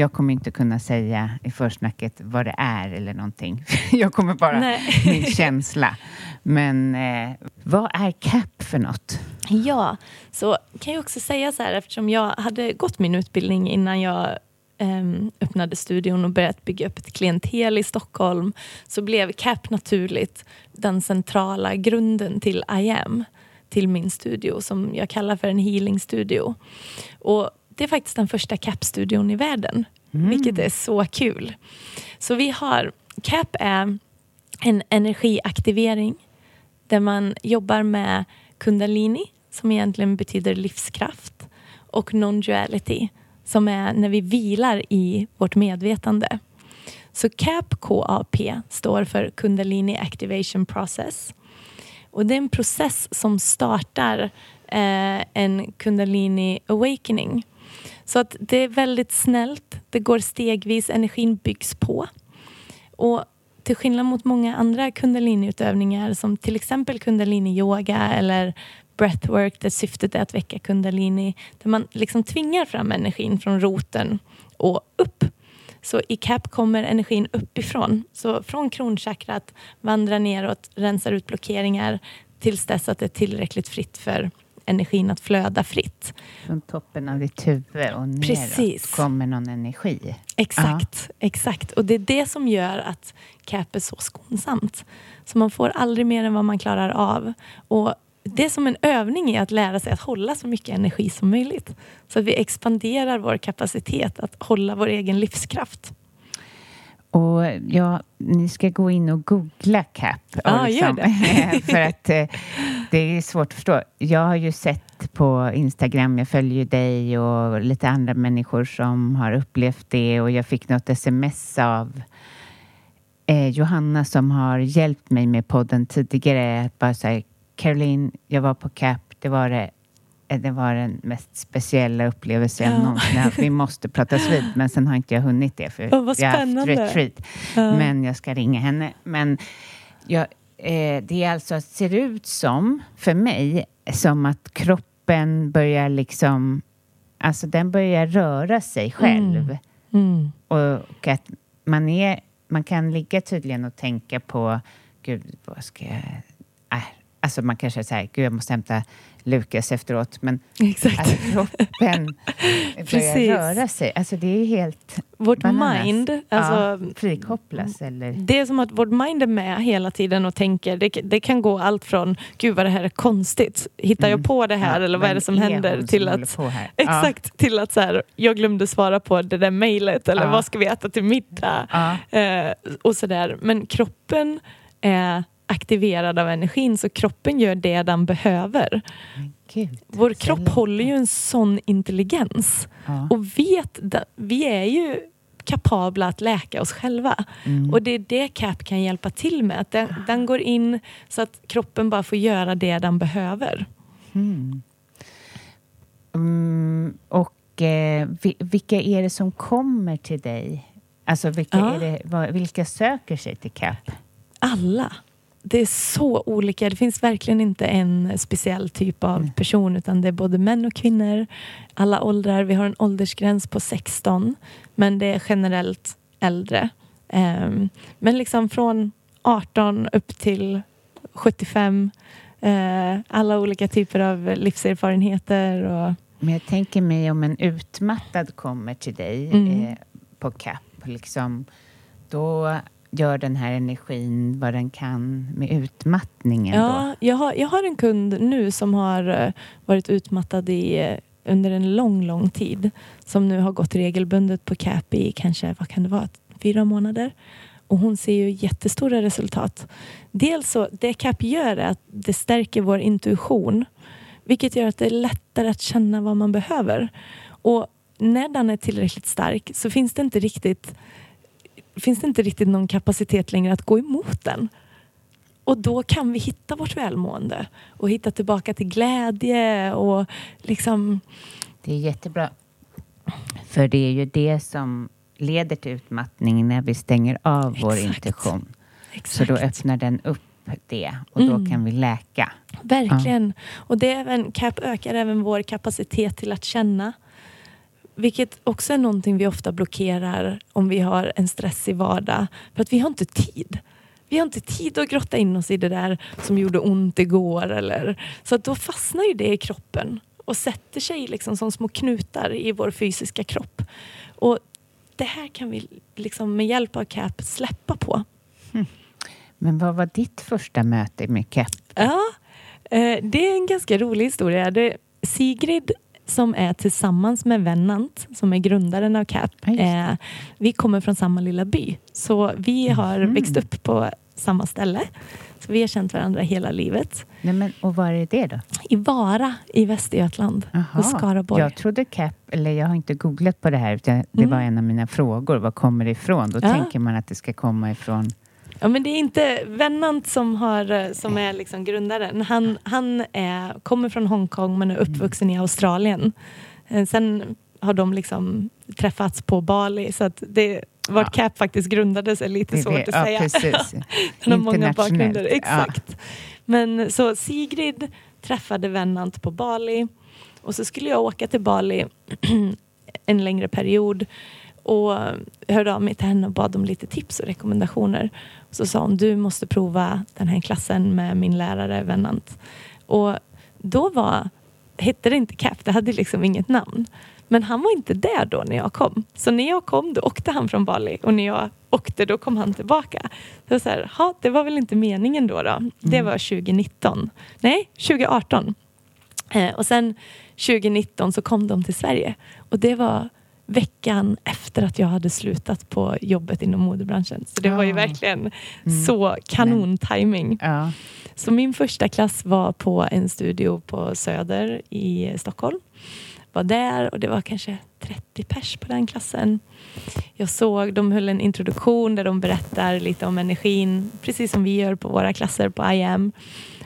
jag kommer inte kunna säga i försnacket vad det är eller någonting. Jag kommer bara Nej. min känsla. Men eh, vad är CAP för något? Ja, så kan jag också säga så här eftersom jag hade gått min utbildning innan jag ehm, öppnade studion och börjat bygga upp ett klientel i Stockholm så blev CAP naturligt den centrala grunden till I am, till min studio som jag kallar för en healing studio. Och det är faktiskt den första CAP-studion i världen, vilket är så kul. Så vi har, CAP är en energiaktivering där man jobbar med kundalini som egentligen betyder livskraft och non-duality som är när vi vilar i vårt medvetande. Så CAP, KAP, står för Kundalini Activation Process. Och det är en process som startar eh, en Kundalini Awakening. Så att det är väldigt snällt, det går stegvis, energin byggs på. Och till skillnad mot många andra kundaliniutövningar som till exempel kundalini-yoga eller breathwork där syftet är att väcka kundalini där man liksom tvingar fram energin från roten och upp. Så i CAP kommer energin uppifrån. Så från kronchakrat vandrar neråt, rensar ut blockeringar tills dess att det är tillräckligt fritt för energin att flöda fritt. Från toppen av ditt huvud och neråt Precis. kommer någon energi. Exakt, exakt. Och det är det som gör att CAP är så skonsamt. Så man får aldrig mer än vad man klarar av. Och det är som en övning i att lära sig att hålla så mycket energi som möjligt. Så att vi expanderar vår kapacitet att hålla vår egen livskraft. Och ja, ni ska gå in och googla CAP. Ja, och gör det. för att eh, det är svårt att förstå. Jag har ju sett på Instagram, jag följer ju dig och lite andra människor som har upplevt det och jag fick något sms av eh, Johanna som har hjälpt mig med podden tidigare. Att bara säga, Caroline, jag var på CAP, det var det det var den mest speciella upplevelsen jag Ja. någonsin haft. Vi måste pratas vid, men sen har inte jag hunnit det för vad jag har haft retreat. Ja. Men jag ska ringa henne. Men jag, eh, det är alltså, ser ut som, för mig, som att kroppen börjar liksom, alltså den börjar röra sig själv. Mm. Och att man är, man kan ligga tydligen och tänka på, gud, vad ska jag, äh, alltså man kanske säger, gud jag måste hämta Lukas efteråt, men Exakt. att kroppen börjar röra sig, alltså det är helt Vårt bananas. mind, alltså, ja, frikopplas eller? Det är som att vårt mind är med hela tiden och tänker. Det, det kan gå allt från gud vad det här är konstigt. Hittar jag på det här Mm. Ja, eller vad är det som är händer? Till som håller att, här? Ja. exakt, till att så här, jag glömde svara på det där mejlet eller vad ska vi äta till middag? Eh, och sådär. Men kroppen är aktiverad av energin så kroppen gör det den behöver. Gud, Vår kropp håller ju en sån intelligens Ja. och vet, vi är ju kapabla att läka oss själva. Mm. Och det är det CAP kan hjälpa till med. Att den, den går in så att kroppen bara får göra det den behöver. Mm. Mm, och eh, vi, vilka är det som kommer till dig? Alltså vilka, Ja. det, vilka söker sig till CAP? Alla. Det är så olika. Det finns verkligen inte en speciell typ av person utan det är både män och kvinnor. Alla åldrar. Vi har en åldersgräns på 16 men det är generellt äldre. Ehm, men liksom från 18 upp till 75. eh, alla olika typer av livserfarenheter. Och, Men jag tänker mig om en utmattad kommer till dig Mm. eh, på CAP, liksom, då gör den här energin vad den kan med utmattningen. Ja, jag har, jag har en kund nu som har eh, varit utmattad i, eh, under en lång, lång tid. Som nu har gått regelbundet på CAP i kanske, vad kan det vara, fyra månader. Och hon ser ju jättestora resultat. Dels så, det CAP gör är att det stärker vår intuition. Vilket gör att det är lättare att känna vad man behöver. Och när den är tillräckligt stark så finns det inte riktigt finns det inte riktigt någon kapacitet längre att gå emot den. Och då kan vi hitta vårt välmående och hitta tillbaka till glädje och liksom... Det är jättebra. För det är ju det som leder till utmattning när vi stänger av vår Exakt. intuition. Så Exakt. då öppnar den upp det och då Mm. kan vi läka. Verkligen. Och det även, ökar även vår kapacitet till att känna. Vilket också är någonting vi ofta blockerar om vi har en stressig vardag. För att vi har inte tid. Vi har inte tid att grotta in oss i det där som gjorde ont igår. Eller, så att då fastnar ju det i kroppen och sätter sig liksom som små knutar i vår fysiska kropp. Och det här kan vi liksom med hjälp av CAP släppa på. Men vad var ditt första möte med CAP? Ja, eh, det är en ganska rolig historia. Det Sigrid som är tillsammans med Vennant som är grundaren av CAP. Eh, vi kommer från samma lilla by. Så vi har Mhm. växt upp på samma ställe. Så vi har känt varandra hela livet. Nej, men, och var är det då? I Vara i Västergötland hos Skaraborg. Jag trodde CAP, eller jag har inte googlat på det här, utan det Mm. var en av mina frågor. Var kommer det ifrån? Då Ja. tänker man att det ska komma ifrån... Ja, men det är inte Vennant som, har, eh, som är liksom grundaren. Han, han är, kommer från Hongkong men är uppvuxen i Australien. Eh, Sen har de liksom träffats på Bali så att det, vart CAP faktiskt grundades är lite Det- svårt det- att ja, säga. precis. Han har många bakgrunder. Ja. Exakt. Men så Sigrid träffade Vennant på Bali och så skulle jag åka till Bali en längre period och hörde av mig till henne och bad om lite tips och rekommendationer. Så sa hon, du måste prova den här klassen med min lärare Vennant. Och då var, hette det inte CAP, det hade liksom inget namn. Men han var inte där då när jag kom. Så när jag kom då åkte han från Bali och när jag åkte då kom han tillbaka. Det var, så här, "Ha, det var väl inte meningen då. då. Det var 2019. Nej, 2018. Eh, och sen 2019 så kom de till Sverige. Och det var veckan efter att jag hade slutat på jobbet inom modebranschen. Så det var ju Ah. verkligen så kanon-timing. Ja. Så min första klass var på en studio på Söder i Stockholm. Var där och det var kanske 30 pers på den klassen. Jag såg, de höll en introduktion där de berättar lite om energin, precis som vi gör på våra klasser på IAM.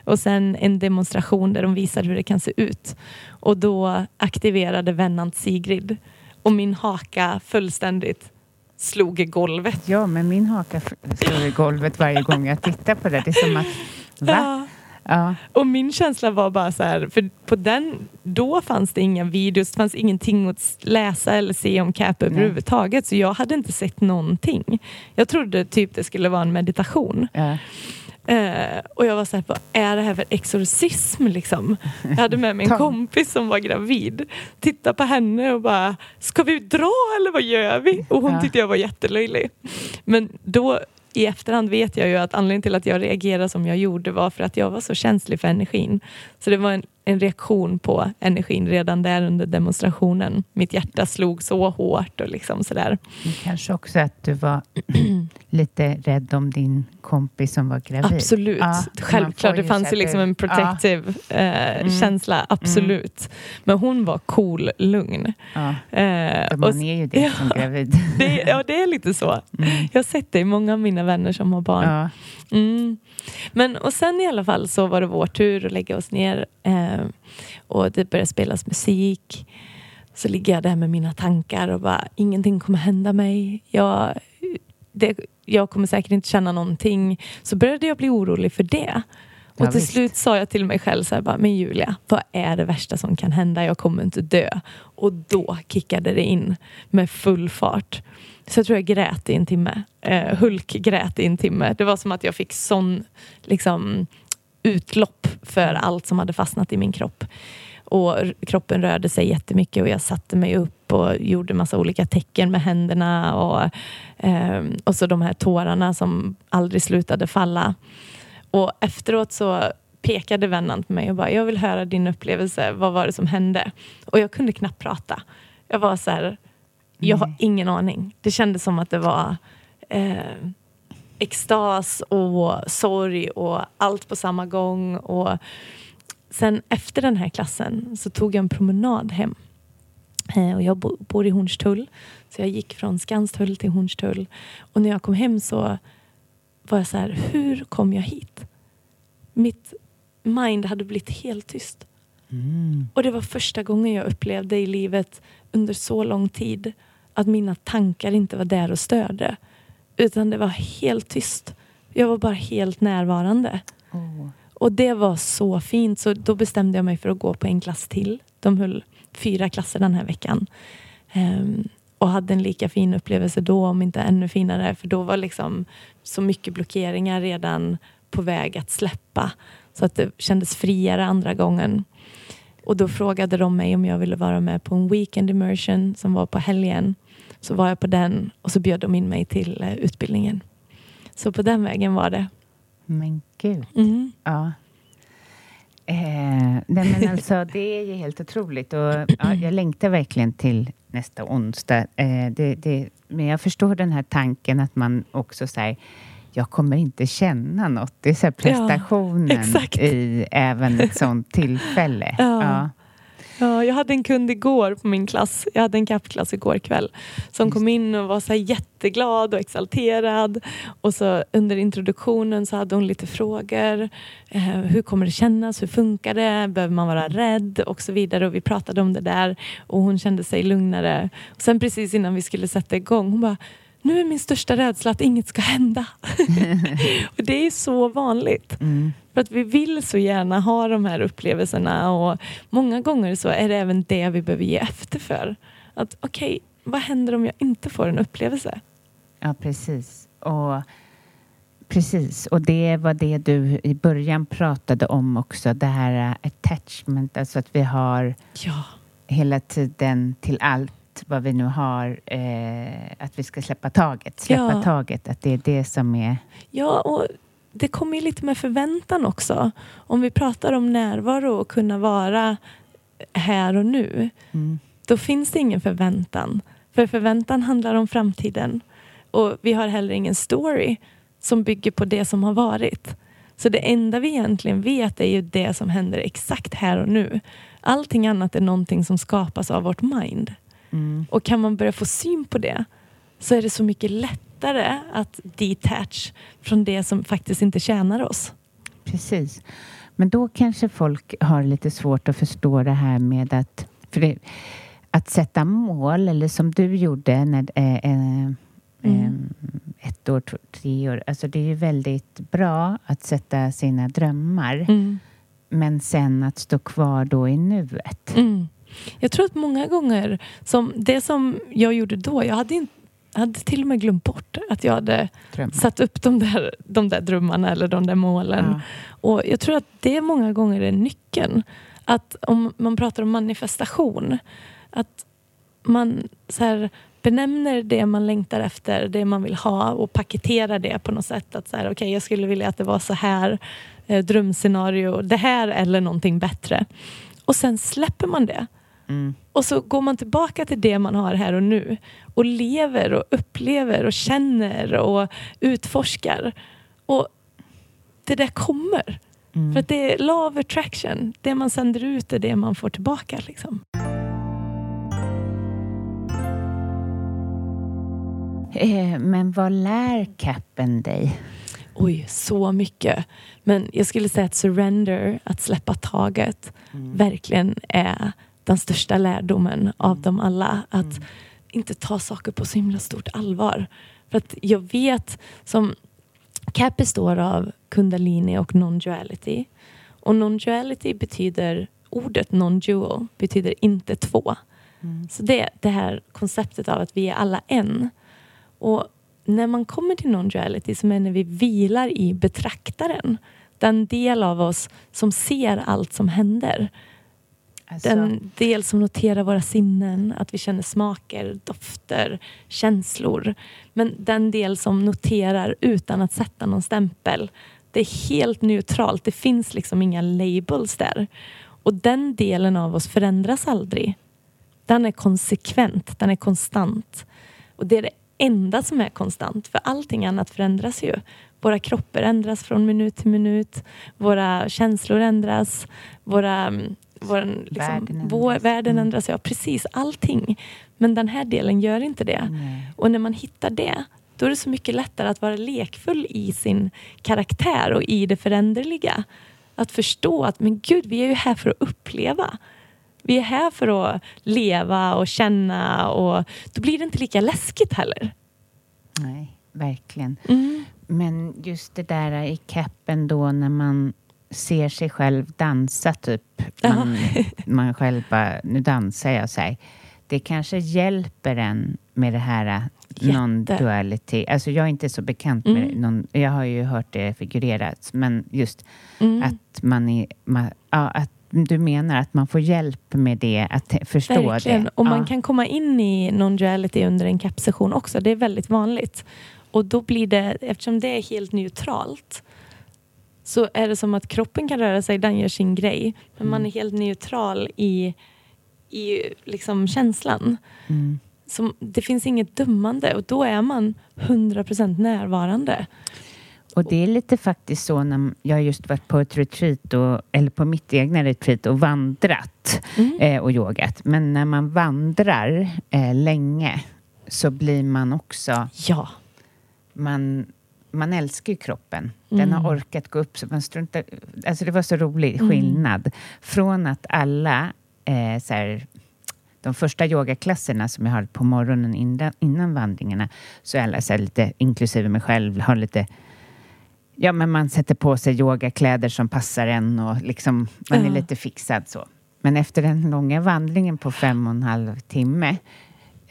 Och sen en demonstration där de visade hur det kan se ut. Och då aktiverade Vennant Sigrid och min haka fullständigt slog i golvet. ja, men min haka slår i golvet varje gång jag tittar på det. Det är som att... Va? Ja. Ja. Och min känsla var bara så här, för på den, då fanns det inga videos, det fanns ingenting att läsa eller se om CAP överhuvudtaget. Så jag hade inte sett någonting. Jag trodde typ det skulle vara en meditation. Ja. Eh, och jag var så här, vad är det här för exorcism liksom? Jag hade med mig en kompis som var gravid. Titta på henne och bara, ska vi dra eller vad gör vi? Och hon Ja. tyckte jag var jättelöjlig. Men då i efterhand vet jag ju att anledningen till att jag reagerade som jag gjorde var för att jag var så känslig för energin. Så det var en en reaktion på energin redan där under demonstrationen. Mitt hjärta slog så hårt och liksom sådär. Kanske också att du var lite rädd om din kompis som var gravid. Absolut, Ja, självklart. Det fanns ju liksom en protective eh, Mm. känsla, absolut. Men hon var cool, lugn. Ja, Eh, man är ju det ja. som gravid. det, ja, det är lite så. Jag har sett det i många av mina vänner som har barn. Men och sen i alla fall så var det vår tur att lägga oss ner eh, och det började spelas musik. Så ligger jag där med mina tankar och bara ingenting kommer hända mig. Jag, det, jag kommer säkert inte känna någonting. Så började jag bli orolig för det. Och Ja, till visst. slut sa jag till mig själv så här bara, men Julia, vad är det värsta som kan hända? Jag kommer inte dö. Och då kickade det in med full fart. Så jag tror jag grät i en timme. Eh, Hulk grät i en timme. Det var som att jag fick sån liksom, utlopp för allt som hade fastnat i min kropp. Och kroppen rörde sig jättemycket och jag satte mig upp och gjorde massa olika tecken med händerna och, eh, och så de här tårarna som aldrig slutade falla. Och efteråt så pekade vännen på mig och bara, jag vill höra din upplevelse. Vad var det som hände? Och jag kunde knappt prata. Jag var så här, jag har ingen aning. Det kändes som att det var eh, extas och sorg och allt på samma gång. Och sen efter den här klassen så tog jag en promenad hem. Eh, och jag bo, bor i Hornstull. Så jag gick från Skanstull till Hornstull. Och när jag kom hem så var jag så här, hur kom jag hit? Mitt mind hade blivit helt tyst. Och det var första gången jag upplevde i livet under så lång tid att mina tankar inte var där och störde. Utan det var helt tyst. Jag var bara helt närvarande. Oh. Och det var så fint. Så då bestämde jag mig för att gå på en klass till. De höll fyra klasser den här veckan. Ehm, och hade en lika fin upplevelse då, om inte ännu finare. För då var liksom så mycket blockeringar redan på väg att släppa. Så att det kändes friare andra gången. Och då frågade de mig om jag ville vara med på en weekend immersion som var på helgen. Så var jag på den och så bjöd de in mig till eh, utbildningen. Så på den vägen var det. Men gud. Mm. Ja. Eh, nej men alltså, det är ju helt otroligt. Och, ja, jag längtar verkligen till nästa onsdag. Eh, det, det, men jag förstår den här tanken att man också säger jag kommer inte känna något. Det är så prestationen exakt. i även ett sånt tillfälle. Ja. Ja. Ja, jag hade en kund igår på min klass. Jag hade en kappklass igår kväll. Som kom in och var så jätteglad och exalterad. Och så under introduktionen så hade hon lite frågor. Eh, hur kommer det kännas? Hur funkar det? Behöver man vara rädd? Och så vidare. Och vi pratade om det där. Och hon kände sig lugnare. Och sen precis innan vi skulle sätta igång, hon bara nu är min största rädsla att inget ska hända. och det är så vanligt. För att vi vill så gärna ha de här upplevelserna och många gånger så är det även det vi behöver ge efter för. Att okej, vad händer om jag inte får en upplevelse? Ja, precis. Och, precis. Och det var det du i början pratade om också, det här uh, attachment, alltså att vi har Ja, hela tiden till allt vad vi nu har, eh, att vi ska släppa taget, släppa Ja. taget, att det är det som är... ja och det kommer ju lite med förväntan också. Om vi pratar om närvaro och kunna vara här och nu, Mm. då finns det ingen förväntan. För förväntan handlar om framtiden. Och vi har heller ingen story som bygger på det som har varit. Så det enda vi egentligen vet är ju det som händer exakt här och nu. Allting annat är någonting som skapas av vårt mind. Mm. Och kan man börja få syn på det så är det så mycket lättare att detach från det som faktiskt inte tjänar oss. Precis. Men då kanske folk har lite svårt att förstå det här med att... Det, att sätta mål, eller som du gjorde när, eh, eh, eh, ett år, två, tre år. Alltså det är ju väldigt bra att sätta sina drömmar. Mm. Men sen att stå kvar då i nuet. Mm. Jag tror att många gånger, som det som jag gjorde då, jag hade, inte, jag hade till och med glömt bort att jag hade Drömmar. satt upp de där, de där drömmarna eller de där målen. Ja. Och jag tror att det många gånger är nyckeln. Att om man pratar om manifestation, att man så här, benämner det man längtar efter, det man vill ha och paketerar det på något sätt. Att så här, okay, jag skulle vilja att det var så här, eh, drömscenario, det här eller någonting bättre. Och sen släpper man det. Mm. Och så går man tillbaka till det man har här och nu och lever och upplever och känner och utforskar. Och det där kommer. Mm. För att det är law of attraction. Det man sänder ut är det man får tillbaka. Liksom. Eh, Men vad lär capen dig? Oj, så mycket. Men jag skulle säga att surrender, att släppa taget, verkligen är den största lärdomen av dem alla. Att inte ta saker på så himla stort allvar. För att jag vet, som CAP består av kundalini och non-duality. Och non-duality betyder, ordet non-dual betyder inte två. Så det är det här konceptet av att vi är alla en. Och när man kommer till non-duality så är när vi vilar i betraktaren. Den del av oss som ser allt som händer. Alltså, Den del som noterar våra sinnen, att vi känner smaker, dofter, känslor. Men den del som noterar utan att sätta någon stämpel. Det är helt neutralt, det finns liksom inga labels där. Och den delen av oss förändras aldrig. Den är konsekvent, den är konstant. Och det är det enda som är konstant, för allting annat förändras ju. Våra kroppar ändras från minut till minut. Våra känslor ändras. Våra, mm, vår, liksom, Världen ändras. Vår, världen Mm. ändras. Ja, precis. Allting. Men den här delen gör inte det. nej. Och när man hittar det, då är det så mycket lättare att vara lekfull i sin karaktär och i det föränderliga. Att förstå att men gud, vi är ju här för att uppleva. Vi är här för att leva och känna och då blir det inte lika läskigt heller. Nej, verkligen. Mm. Men just det där i capen då när man ser sig själv dansa typ. Man, man själv bara, nu dansar jag så här. Det kanske hjälper en med det här Jätte. non-duality. Alltså jag är inte så bekant med Mm. non, Jag har ju hört det figurerat. Men just Mm. att man är... Man, ja, att du menar att man får hjälp med det, att förstå Verkligen. det. Och man Ja. kan komma in i non-duality under en CAP-session också. Det är väldigt vanligt. Och då blir det, eftersom det är helt neutralt, så är det som att kroppen kan röra sig, den gör sin grej. Men man är helt neutral i, i liksom känslan. Mm. Som, det finns inget dömande och då är man 100% närvarande. Och det är lite faktiskt så när jag just varit på ett retreat, och, eller på mitt egna retreat och vandrat Mm. eh, och yogat. Men när man vandrar eh, länge så blir man också, Ja. man, man älskar ju kroppen. Den Mm. har orkat gå upp så man struntar, alltså det var så rolig Mm. skillnad. Från att alla eh, så här, de första yogaklasserna som jag har på morgonen innan, innan vandringarna så är alla så lite, inklusive mig själv, har lite Ja, men man sätter på sig yogakläder som passar en och liksom, man är Ja. lite fixad så. Men efter den långa vandringen på fem och en halv timme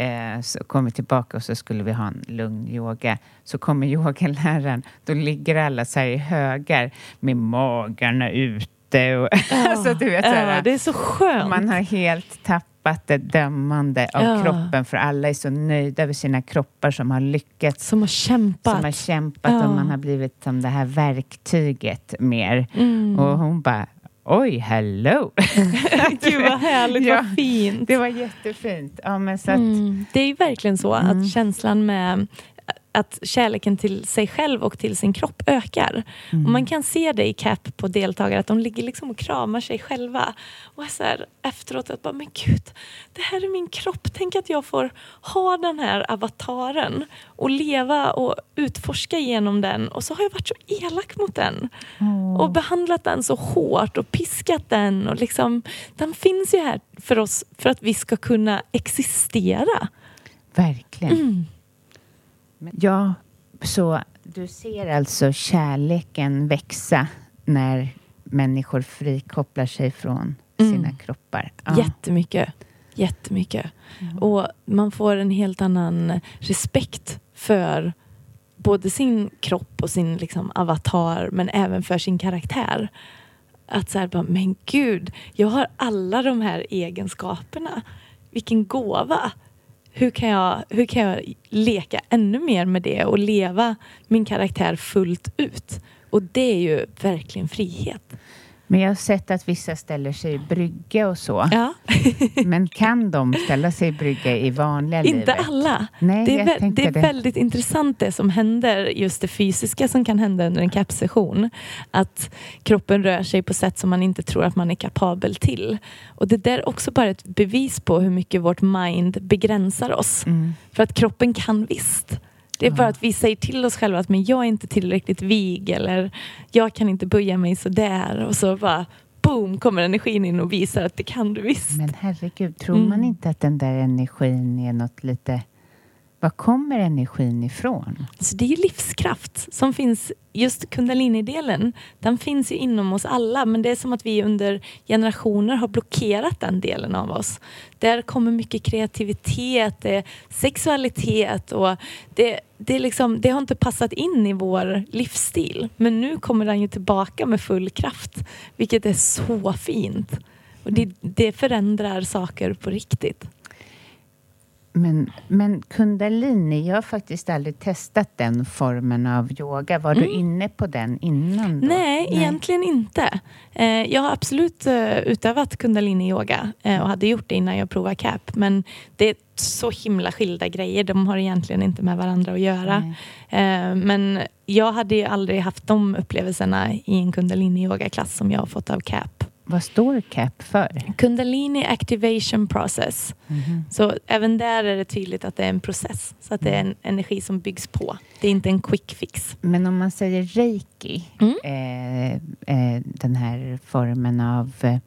eh, så kom vi tillbaka och så skulle vi ha en lugn yoga. Så kommer yogaläraren, då ligger alla så här i högar med magarna ute och alltså, du vet, så här, ja, det är så skönt. man har helt tappat det dömande av Ja. kroppen för alla är så nöjda över sina kroppar som har lyckats som har kämpat. som har kämpat och man har blivit som det här verktyget mer. Mm. Och hon bara, oj, hello! Gud vad härligt, Ja. vad fint. Det var jättefint. Ja, men så att, Mm. Det är ju verkligen så Mm. att känslan med att kärleken till sig själv och till sin kropp ökar. Mm. Och man kan se det i CAP på deltagare att de ligger liksom och kramar sig själva. Och så här, efteråt att bara, men gud, det här är min kropp. Tänk att jag får ha den här avataren och leva och utforska genom den. Och så har jag varit så elak mot den. Och behandlat den så hårt och piskat den. Och liksom, den finns ju här för oss för att vi ska kunna existera. verkligen. Mm. Ja, så du ser alltså kärleken växa när människor frikopplar sig från Mm. sina kroppar. Ja. Jättemycket. Jättemycket. Och man får en helt annan respekt för både sin kropp och sin liksom, avatar men även för sin karaktär. Att så här bara, men gud, jag har alla de här egenskaperna. Vilken gåva hur kan, jag, hur kan jag leka ännu mer med det och leva min karaktär fullt ut? Och det är ju verkligen frihet. Men jag har sett att vissa ställer sig i brygga och så. Ja. Men kan de ställa sig i brygga i vanliga Inte livet? alla. Nej, det är, det är det. väldigt intressant det som händer, just det fysiska som kan hända under en CAP-session. Att kroppen rör sig på sätt som man inte tror att man är kapabel till. Och det där är också bara ett bevis på hur mycket vårt mind begränsar oss. Mm. För att kroppen kan visst. Det är bara att vi säger till oss själva att men jag är inte tillräckligt vig eller jag kan inte böja mig så där och så bara boom kommer energin in och visar att det kan du visst. Men herregud, tror Mm. man inte att den där energin är något lite... Var kommer energin ifrån? Så det är livskraft som finns, just kundalini-delen, den finns ju inom oss alla men det är som att vi under generationer har blockerat den delen av oss. Där kommer mycket kreativitet, det är sexualitet och det, det, är liksom, det har inte passat in i vår livsstil. Men nu kommer den ju tillbaka med full kraft, vilket är så fint. Och det, det förändrar saker på riktigt. Men, men kundalini, jag har faktiskt aldrig testat den formen av yoga. Var du inne på den innan? Då? Mm. Nej, egentligen inte. Eh, jag har absolut eh, utövat kundalini-yoga eh, och hade gjort det innan jag provade CAP. Men det är så himla skilda grejer. De har egentligen inte med varandra att göra. Eh, men jag hade ju aldrig haft de upplevelserna i en kundalini-yoga-klass som jag har fått av CAP. Vad står CAP för? Kundalini Activation Process. Mhm. Så även där är det tydligt att det är en process. Så att det är en energi som byggs på. Det är inte en quick fix. Men om man säger reiki, Mm. eh, eh, den här formen av eh,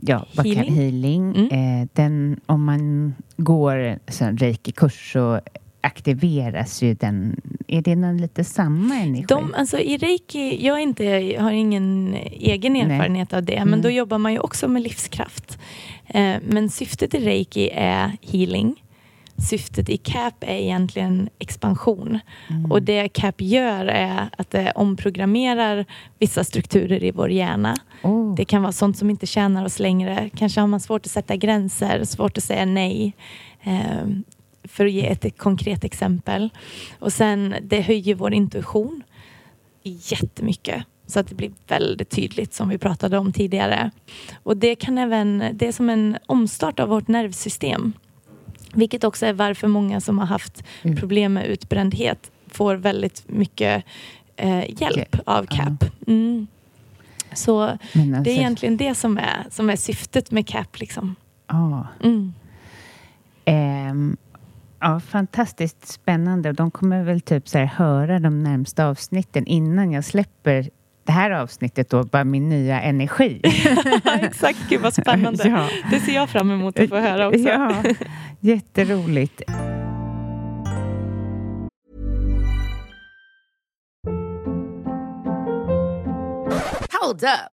ja, Healing. healing Mm. eh, den, om man går en reiki-kurs så aktiveras ju den. Är det någon lite samma energi? De, alltså I reiki, jag, inte, har ingen egen Nej. erfarenhet av det, men Mm. då jobbar man ju också med livskraft. Eh, men syftet i reiki är healing. Syftet i CAP är egentligen expansion. Mm. Och det CAP gör är att det omprogrammerar vissa strukturer i vår hjärna. Oh. Det kan vara sånt som inte tjänar oss längre. Kanske har man svårt att sätta gränser, svårt att säga nej. För att ge ett konkret exempel. Och sen, det höjer vår intuition jättemycket. Så att det blir väldigt tydligt som vi pratade om tidigare. Och det kan även, det är som en omstart av vårt nervsystem. Vilket också är varför många som har haft Mm. problem med utbrändhet får väldigt mycket eh, hjälp Ja. av CAP. Mm. Så Men det alltså- är egentligen det som är, som är syftet med CAP. Liksom. Ja. Mm. Ehm, ja, fantastiskt spännande. De kommer väl typ så här höra de närmsta avsnitten innan jag släpper det här avsnittet då, bara min nya energi. Exakt, gud vad spännande. Ja. Det ser jag fram emot att få höra också. Ja, jätteroligt. Hold up.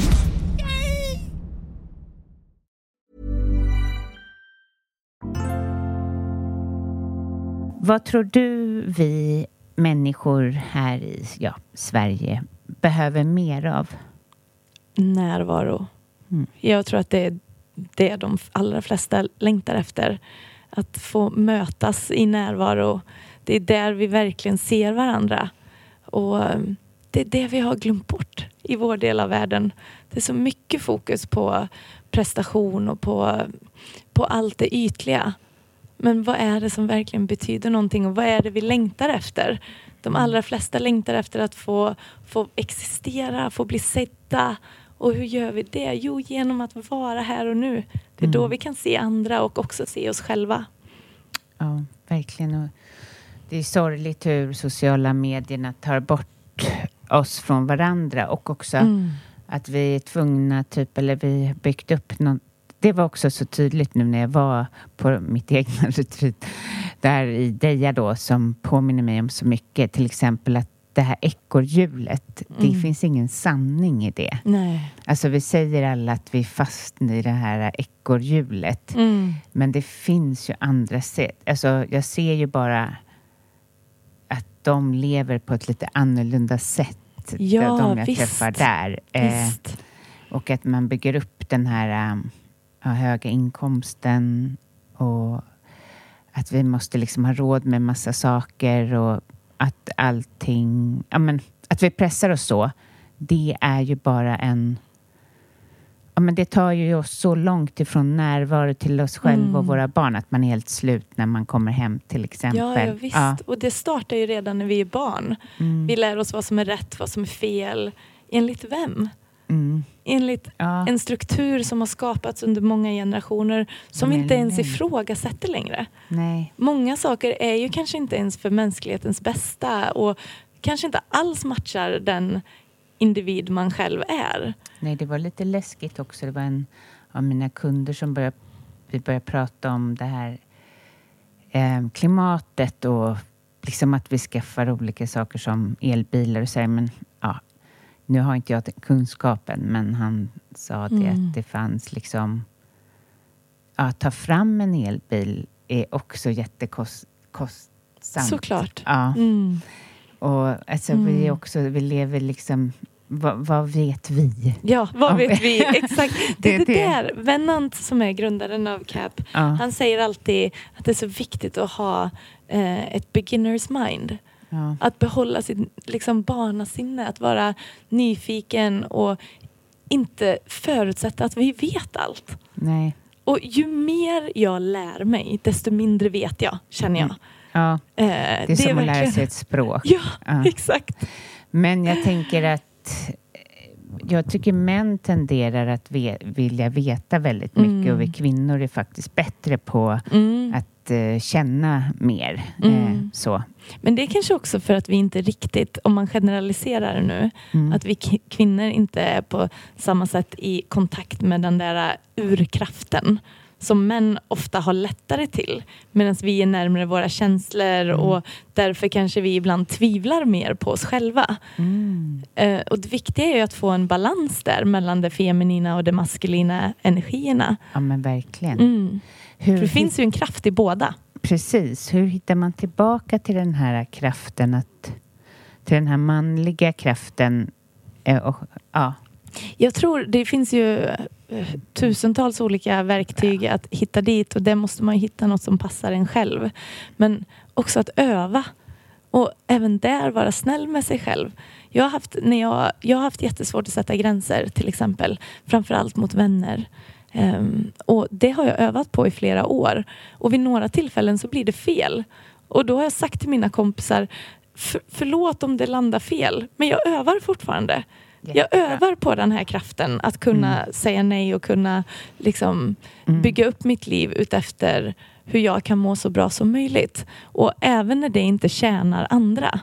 Vad tror du vi människor här i ja, Sverige behöver mer av? Närvaro. Mm. Jag tror att det är det de allra flesta längtar efter. Att få mötas i närvaro. Det är där vi verkligen ser varandra. Och um, det är det vi har glömt bort i vår del av världen. Det är så mycket fokus på prestation och på, på allt det ytliga. Men vad är det som verkligen betyder någonting och vad är det vi längtar efter? De allra flesta längtar efter att få, få existera, få bli sedda. Och hur gör vi det? Jo, genom att vara här och nu. Det är då vi kan se andra och också se oss själva. Ja, verkligen. Det är sorgligt hur sociala medierna tar bort oss från varandra och också Mm. att vi är tvungna, typ, eller vi har byggt upp något det var också så tydligt nu när jag var på mitt egna retreat där i Deja då som påminner mig om så mycket. Till exempel att det här ekorrhjulet, det Mm. finns ingen sanning i det. Nej. Alltså vi säger alla att vi är fast i det här ekorrhjulet. Mm. Men det finns ju andra sätt. Alltså jag ser ju bara att de lever på ett lite annorlunda sätt. Ja, de jag visst. träffar där. Eh, och att man bygger upp den här um, höga inkomsten och att vi måste liksom ha råd med massa saker och att allting, ja men att vi pressar oss så, det är ju bara en Ja, men det tar ju oss så långt ifrån närvaro till oss själva och Mm. våra barn att man är helt slut när man kommer hem till exempel. Ja, ja visst. Ja. Och det startar ju redan när vi är barn. Mm. Vi lär oss vad som är rätt, vad som är fel. Enligt vem? Mm. Enligt Ja. en struktur som har skapats under många generationer som vi Men inte ens nej. ifrågasätter längre. Nej. Många saker är ju kanske inte ens för mänsklighetens bästa och kanske inte alls matchar den individ man själv är. Nej, det var lite läskigt också. Det var en av mina kunder som började, vi började prata om det här eh, klimatet och liksom att vi skaffar olika saker som elbilar och så här, men nu har inte jag kunskapen, men han sa det Mm. att det fanns liksom att ta fram en elbil är också jättekostsamt. Såklart. Ja. Mm. Och alltså, vi, Mm. också, vi lever liksom... Vad, vad vet vi? Ja, vad vet vi? Exakt. Det är det, det. där. Venant som är grundaren av CAP, Ja. han säger alltid att det är så viktigt att ha eh, ett beginners mind. Ja. Att behålla sitt liksom, barnasinne, att vara nyfiken och inte förutsätta att vi vet allt. Nej. Och ju mer jag lär mig, desto mindre vet jag, känner jag. Ja, Eh, det är som att lära verkligen- sig ett språk. Ja, Ja. exakt. Men jag tänker att jag tycker män tenderar att ve vilja veta väldigt mycket Mm. och vi kvinnor är faktiskt bättre på Mm. att eh, känna mer. Mm. Eh, så. Men det är kanske också för att vi inte riktigt, om man generaliserar nu, Mm. att vi kvinnor inte är på samma sätt i kontakt med den där urkraften som män ofta har lättare till. Medan vi är närmare våra känslor och därför kanske vi ibland tvivlar mer på oss själva. Mm. Eh, och det viktiga är ju att få en balans där mellan det feminina och de maskulina energierna. Ja, men verkligen. Mm. Hur det finns ju en kraft i båda. Precis. Hur hittar man tillbaka till den här kraften att till den här manliga kraften eh, och, ja, Jag tror det finns ju eh, tusentals olika verktyg att hitta dit och det måste man hitta något som passar en själv. Men också att öva och även där vara snäll med sig själv. Jag har haft, när jag, jag har haft jättesvårt att sätta gränser till exempel, framförallt mot vänner. Ehm, och det har jag övat på i flera år och vid några tillfällen så blir det fel. Och då har jag sagt till mina kompisar "För- förlåt om det landar fel, men jag övar fortfarande. Jag Jättebra. övar på den här kraften att kunna säga nej och kunna liksom Mm. bygga upp mitt liv utefter hur jag kan må så bra som möjligt. Och även när det inte tjänar andra.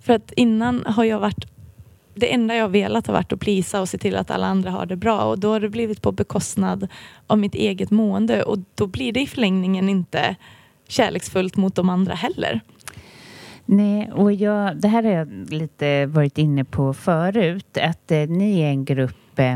För att innan har jag varit det enda jag velat har varit att plisa och se till att alla andra har det bra och då har det blivit på bekostnad av mitt eget mående och då blir det i förlängningen inte kärleksfullt mot de andra heller. Nej, och jag, det här har jag lite varit inne på förut, att eh, ni är en grupp, eh,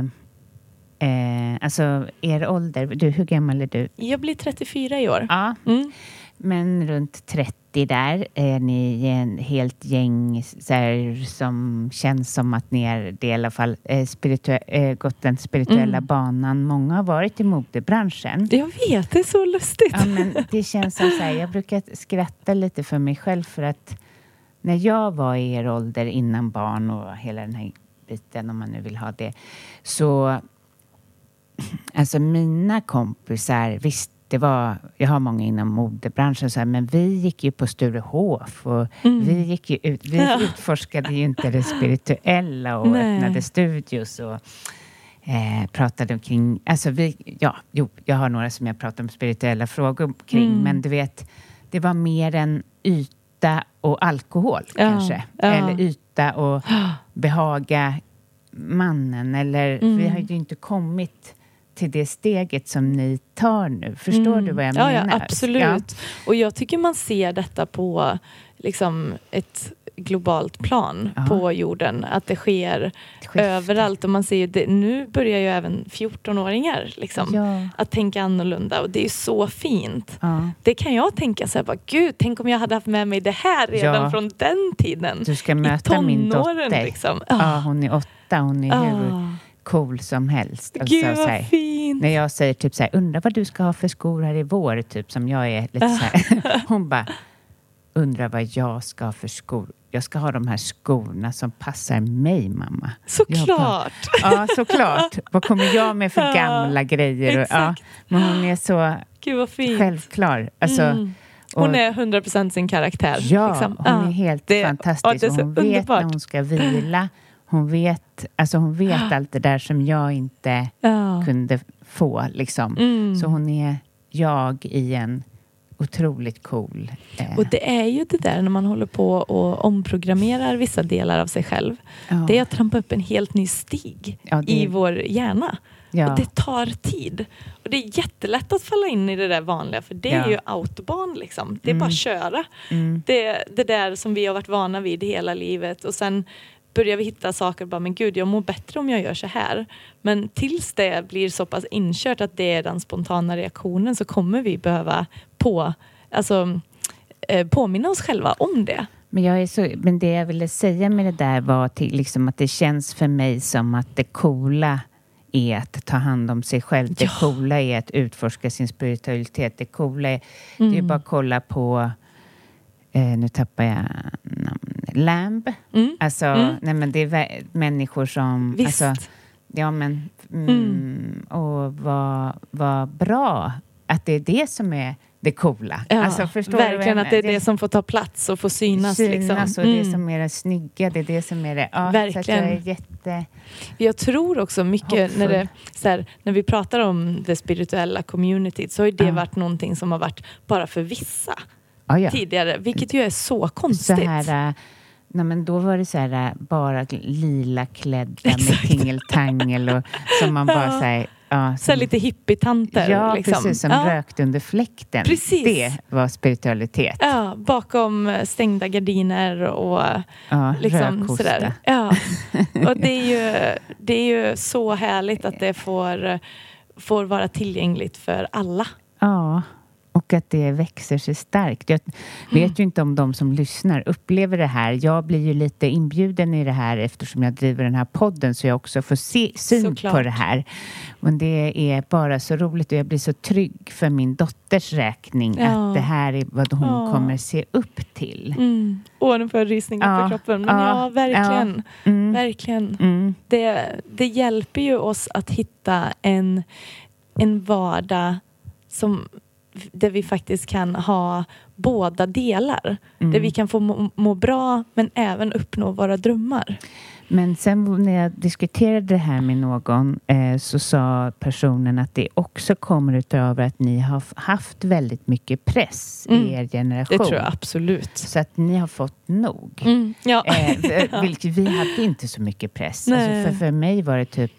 eh, alltså er ålder, du, hur gammal är du? Jag blir 34 i år. Ja, Mm. men runt 30 90 där. Är ni en helt gäng så här, som känns som att ni är det i alla fall eh, spiritu- eh, gått den spirituella Mm. banan. Många har varit i modebranschen. Jag vet, det är så lustigt. Ja, men det känns som så här, jag brukar skratta lite för mig själv för att när jag var i er ålder innan barn och hela den här biten, om man nu vill ha det, så alltså mina kompisar, visst det var, jag har många inom modebranschen, så här, men vi gick ju på Sturehof och Mm. vi gick ut, vi Ja. utforskade ju inte det spirituella och Nej. öppnade studios och eh, pratade omkring, alltså vi, ja, jo, jag har några som jag pratar om spirituella frågor kring, Mm. men du vet, det var mer en yta och alkohol Ja, kanske. ja. Eller yta och behaga mannen, eller Mm. vi har ju inte kommit till det steget som ni tar nu. Förstår Mm. du vad jag ja, menar? Ja, absolut. Och jag tycker man ser detta på liksom, ett globalt plan Ja. på jorden. Att det sker skifte. överallt. Och man ser det, nu börjar ju även 14-åringar liksom, Ja. att tänka annorlunda. Och det är ju så fint. Ja. Det kan jag tänka så här, bara, gud, tänk om jag hade haft med mig det här redan Ja. från den tiden. Du ska I möta min tonåren, dotter. Liksom. Ja, hon är åtta. Hon är hur Ah. Cool som helst. Alltså, Gud, vad här, fint. När jag säger typ så här, undrar vad du ska ha för skor här i vår, typ som jag är lite så här. Hon bara, undrar vad jag ska ha för skor. Jag ska ha de här skorna som passar mig, mamma. Bara, Såklart. Ja, såklart. vad kommer jag med för Ja, gamla grejer? Och, ja, men hon är så Gud vad fint. självklar. Alltså, Mm. Hon är 100% sin karaktär. Ja, liksom. hon Ja. är helt Det- fantastisk. ja, det är hon vet underbart. när hon ska vila. Hon vet, alltså hon vet allt det där som jag inte Ja. kunde få. Liksom. Mm. Så hon är jag i en otroligt cool... Eh, Och det är ju det där när man håller på och omprogrammerar vissa delar av sig själv. ja, Det är att trampa upp en helt ny stig Ja, det- i vår hjärna. ja, Och det tar tid. Och det är jättelätt att falla in i det där vanliga för det är ju autobahn liksom. Det är bara att köra. mm, Det, det där som vi har varit vana vid hela livet och sen börjar vi hitta saker och bara, men gud, jag mår bättre om jag gör så här. Men tills det blir så pass inkört att det är den spontana reaktionen så kommer vi behöva på, alltså, eh, påminna oss själva om det. men, jag är så, men det jag ville säga med det där var till, liksom att det känns för mig som att det coola är att ta hand om sig själv. Det Ja. coola är att utforska sin spiritualitet. Det coola är, det är Mm. bara att kolla på Eh, nu tappar jag. Lamb. Mm. Alltså, Mm. nej men det är människor som... Visst. Alltså, ja men... Mm, Mm. Och vad, vad bra att det är det som är det coola. Ja, alltså, förstår du verkligen att det är menar? det som får ta plats och få synas. synas liksom. och det Mm. som är det snygga, det är det som är det... Ja, Verkligen. jag är jätte... Jag tror också mycket när, det, så här, när vi pratar om det spirituella communityt så har det Ja. varit någonting som har varit bara för vissa Ja, ja. tidigare, vilket ju är så konstigt. Så här, äh, nej men då var det så här äh, bara lila klädda med tingeltangel och som man bara så här, ja, så som- lite hippietanter. Ja, liksom. precis. Som ja. rökte under fläkten. Precis. Det var spiritualitet. Ja, bakom eh, stängda gardiner och Ja, liksom rökhosta. sådär. Ja. Och det är, ju, det är ju så härligt att det får, får vara tillgängligt för alla. Ja, och att det växer sig starkt. Jag vet ju inte om de som lyssnar upplever det här. Jag blir ju lite inbjuden i det här eftersom jag driver den här podden så jag också får se, syn Såklart. på det här. Men det är bara så roligt och jag blir så trygg för min dotters räkning Ja. att det här är vad hon Ja. kommer se upp till. Mm. Åh, nu får jag rysningar Ja, på kroppen. Men ja, ja, verkligen. Mm. verkligen. Mm. Det, det hjälper ju oss att hitta en, en vardag som, där vi faktiskt kan ha båda delar. Mm. Där vi kan få må, må bra men även uppnå våra drömmar. Men sen när jag diskuterade det här med någon eh, så sa personen att det också kommer utöver att ni har haft väldigt mycket press Mm. i er generation. Det tror jag absolut. Så att ni har fått nog. Mm. Ja. Eh, vilket vi hade inte så mycket press. Alltså för, för mig var det typ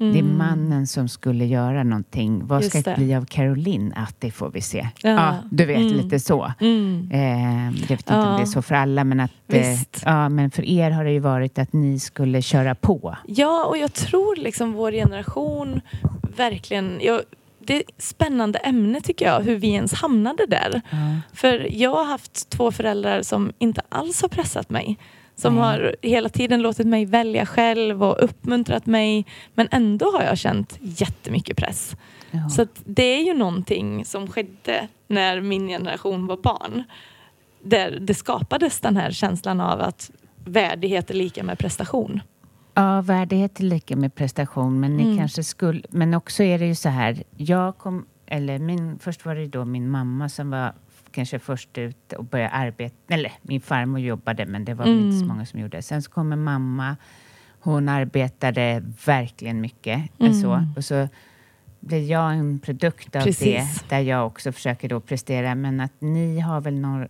det är Mm. mannen som skulle göra någonting. Vad ska Just det det. bli av Caroline? Att det får vi se. Ja. Ja, du vet, Mm. lite så. Mm. Eh, jag vet inte Ja. om det är så för alla, men att eh, ja, men för er har det ju varit att ni skulle köra på. Ja, och jag tror liksom vår generation verkligen... Jag, det är ett spännande ämne tycker jag, hur vi ens hamnade där. För jag har haft två föräldrar som inte alls har pressat mig. Som Nej. har hela tiden låtit mig välja själv och uppmuntrat mig. Men ändå har jag känt jättemycket press. Ja. Så det är ju någonting som skedde när min generation var barn. Där det skapades den här känslan av att värdighet är lika med prestation. Ja, värdighet är lika med prestation, men ni Mm. kanske skulle... Men också är det ju så här, jag kom... Eller min, först var det då min mamma som var kanske först ut och började arbeta. Eller min farmor jobbade, men det var väl inte så Mm. många som gjorde. Sen så kommer mamma. Hon arbetade verkligen mycket. Mm. Så, och så blir jag en produkt av Precis. det, där jag också försöker då prestera. Men att ni har väl någon...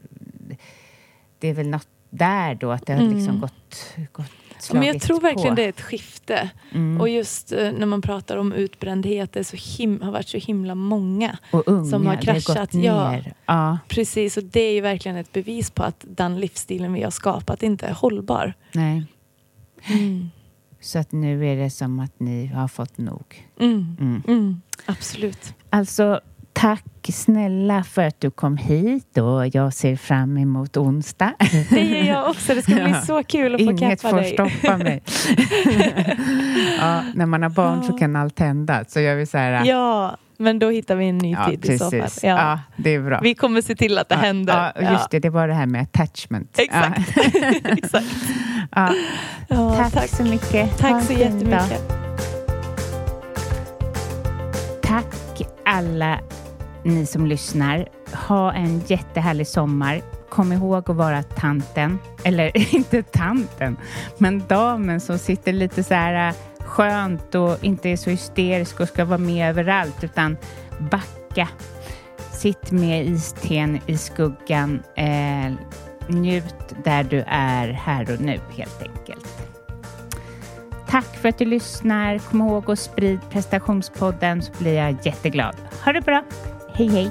Det är väl något där då, att det har Mm. liksom gått, gått Ja, Men jag tror verkligen på. det är ett skifte. Mm. Och just eh, när man pratar om utbrändhet, det så him- har varit så himla många unga, som har det har kraschat. Ja. Ja, precis. Och det är ju verkligen ett bevis på att den livsstilen vi har skapat inte är hållbar. nej. Mm. Så att nu är det som att ni har fått nog. Mm. Mm. Mm. Absolut. Alltså, tack snälla för att du kom hit och jag ser fram emot onsdag. Det gör jag också. Det ska bli Ja. så kul att få Inget får dig. stoppa mig. ja, när man har barn så Ja. kan allt hända. Så jag vill säga Ja, men då hittar vi en ny tid i så fall. precis. Ja. det är bra. Vi kommer se till att det händer. Ja, just det. Det var det här med attachment. Exakt. Exakt. Tack, tack. så mycket. Tack så jättemycket. dag. Tack alla ni som lyssnar. Ha en jättehärlig sommar. Kom ihåg att vara tanten, eller inte tanten, men damen som sitter lite så här äh, skönt och inte är så hysterisk och ska vara med överallt, utan backa. Sitt med isten i skuggan. Eh, njut där du är här och nu, helt enkelt. Tack för att du lyssnar. Kom ihåg att sprid prestationspodden så blir jag jätteglad. Ha det bra. 嘿嘿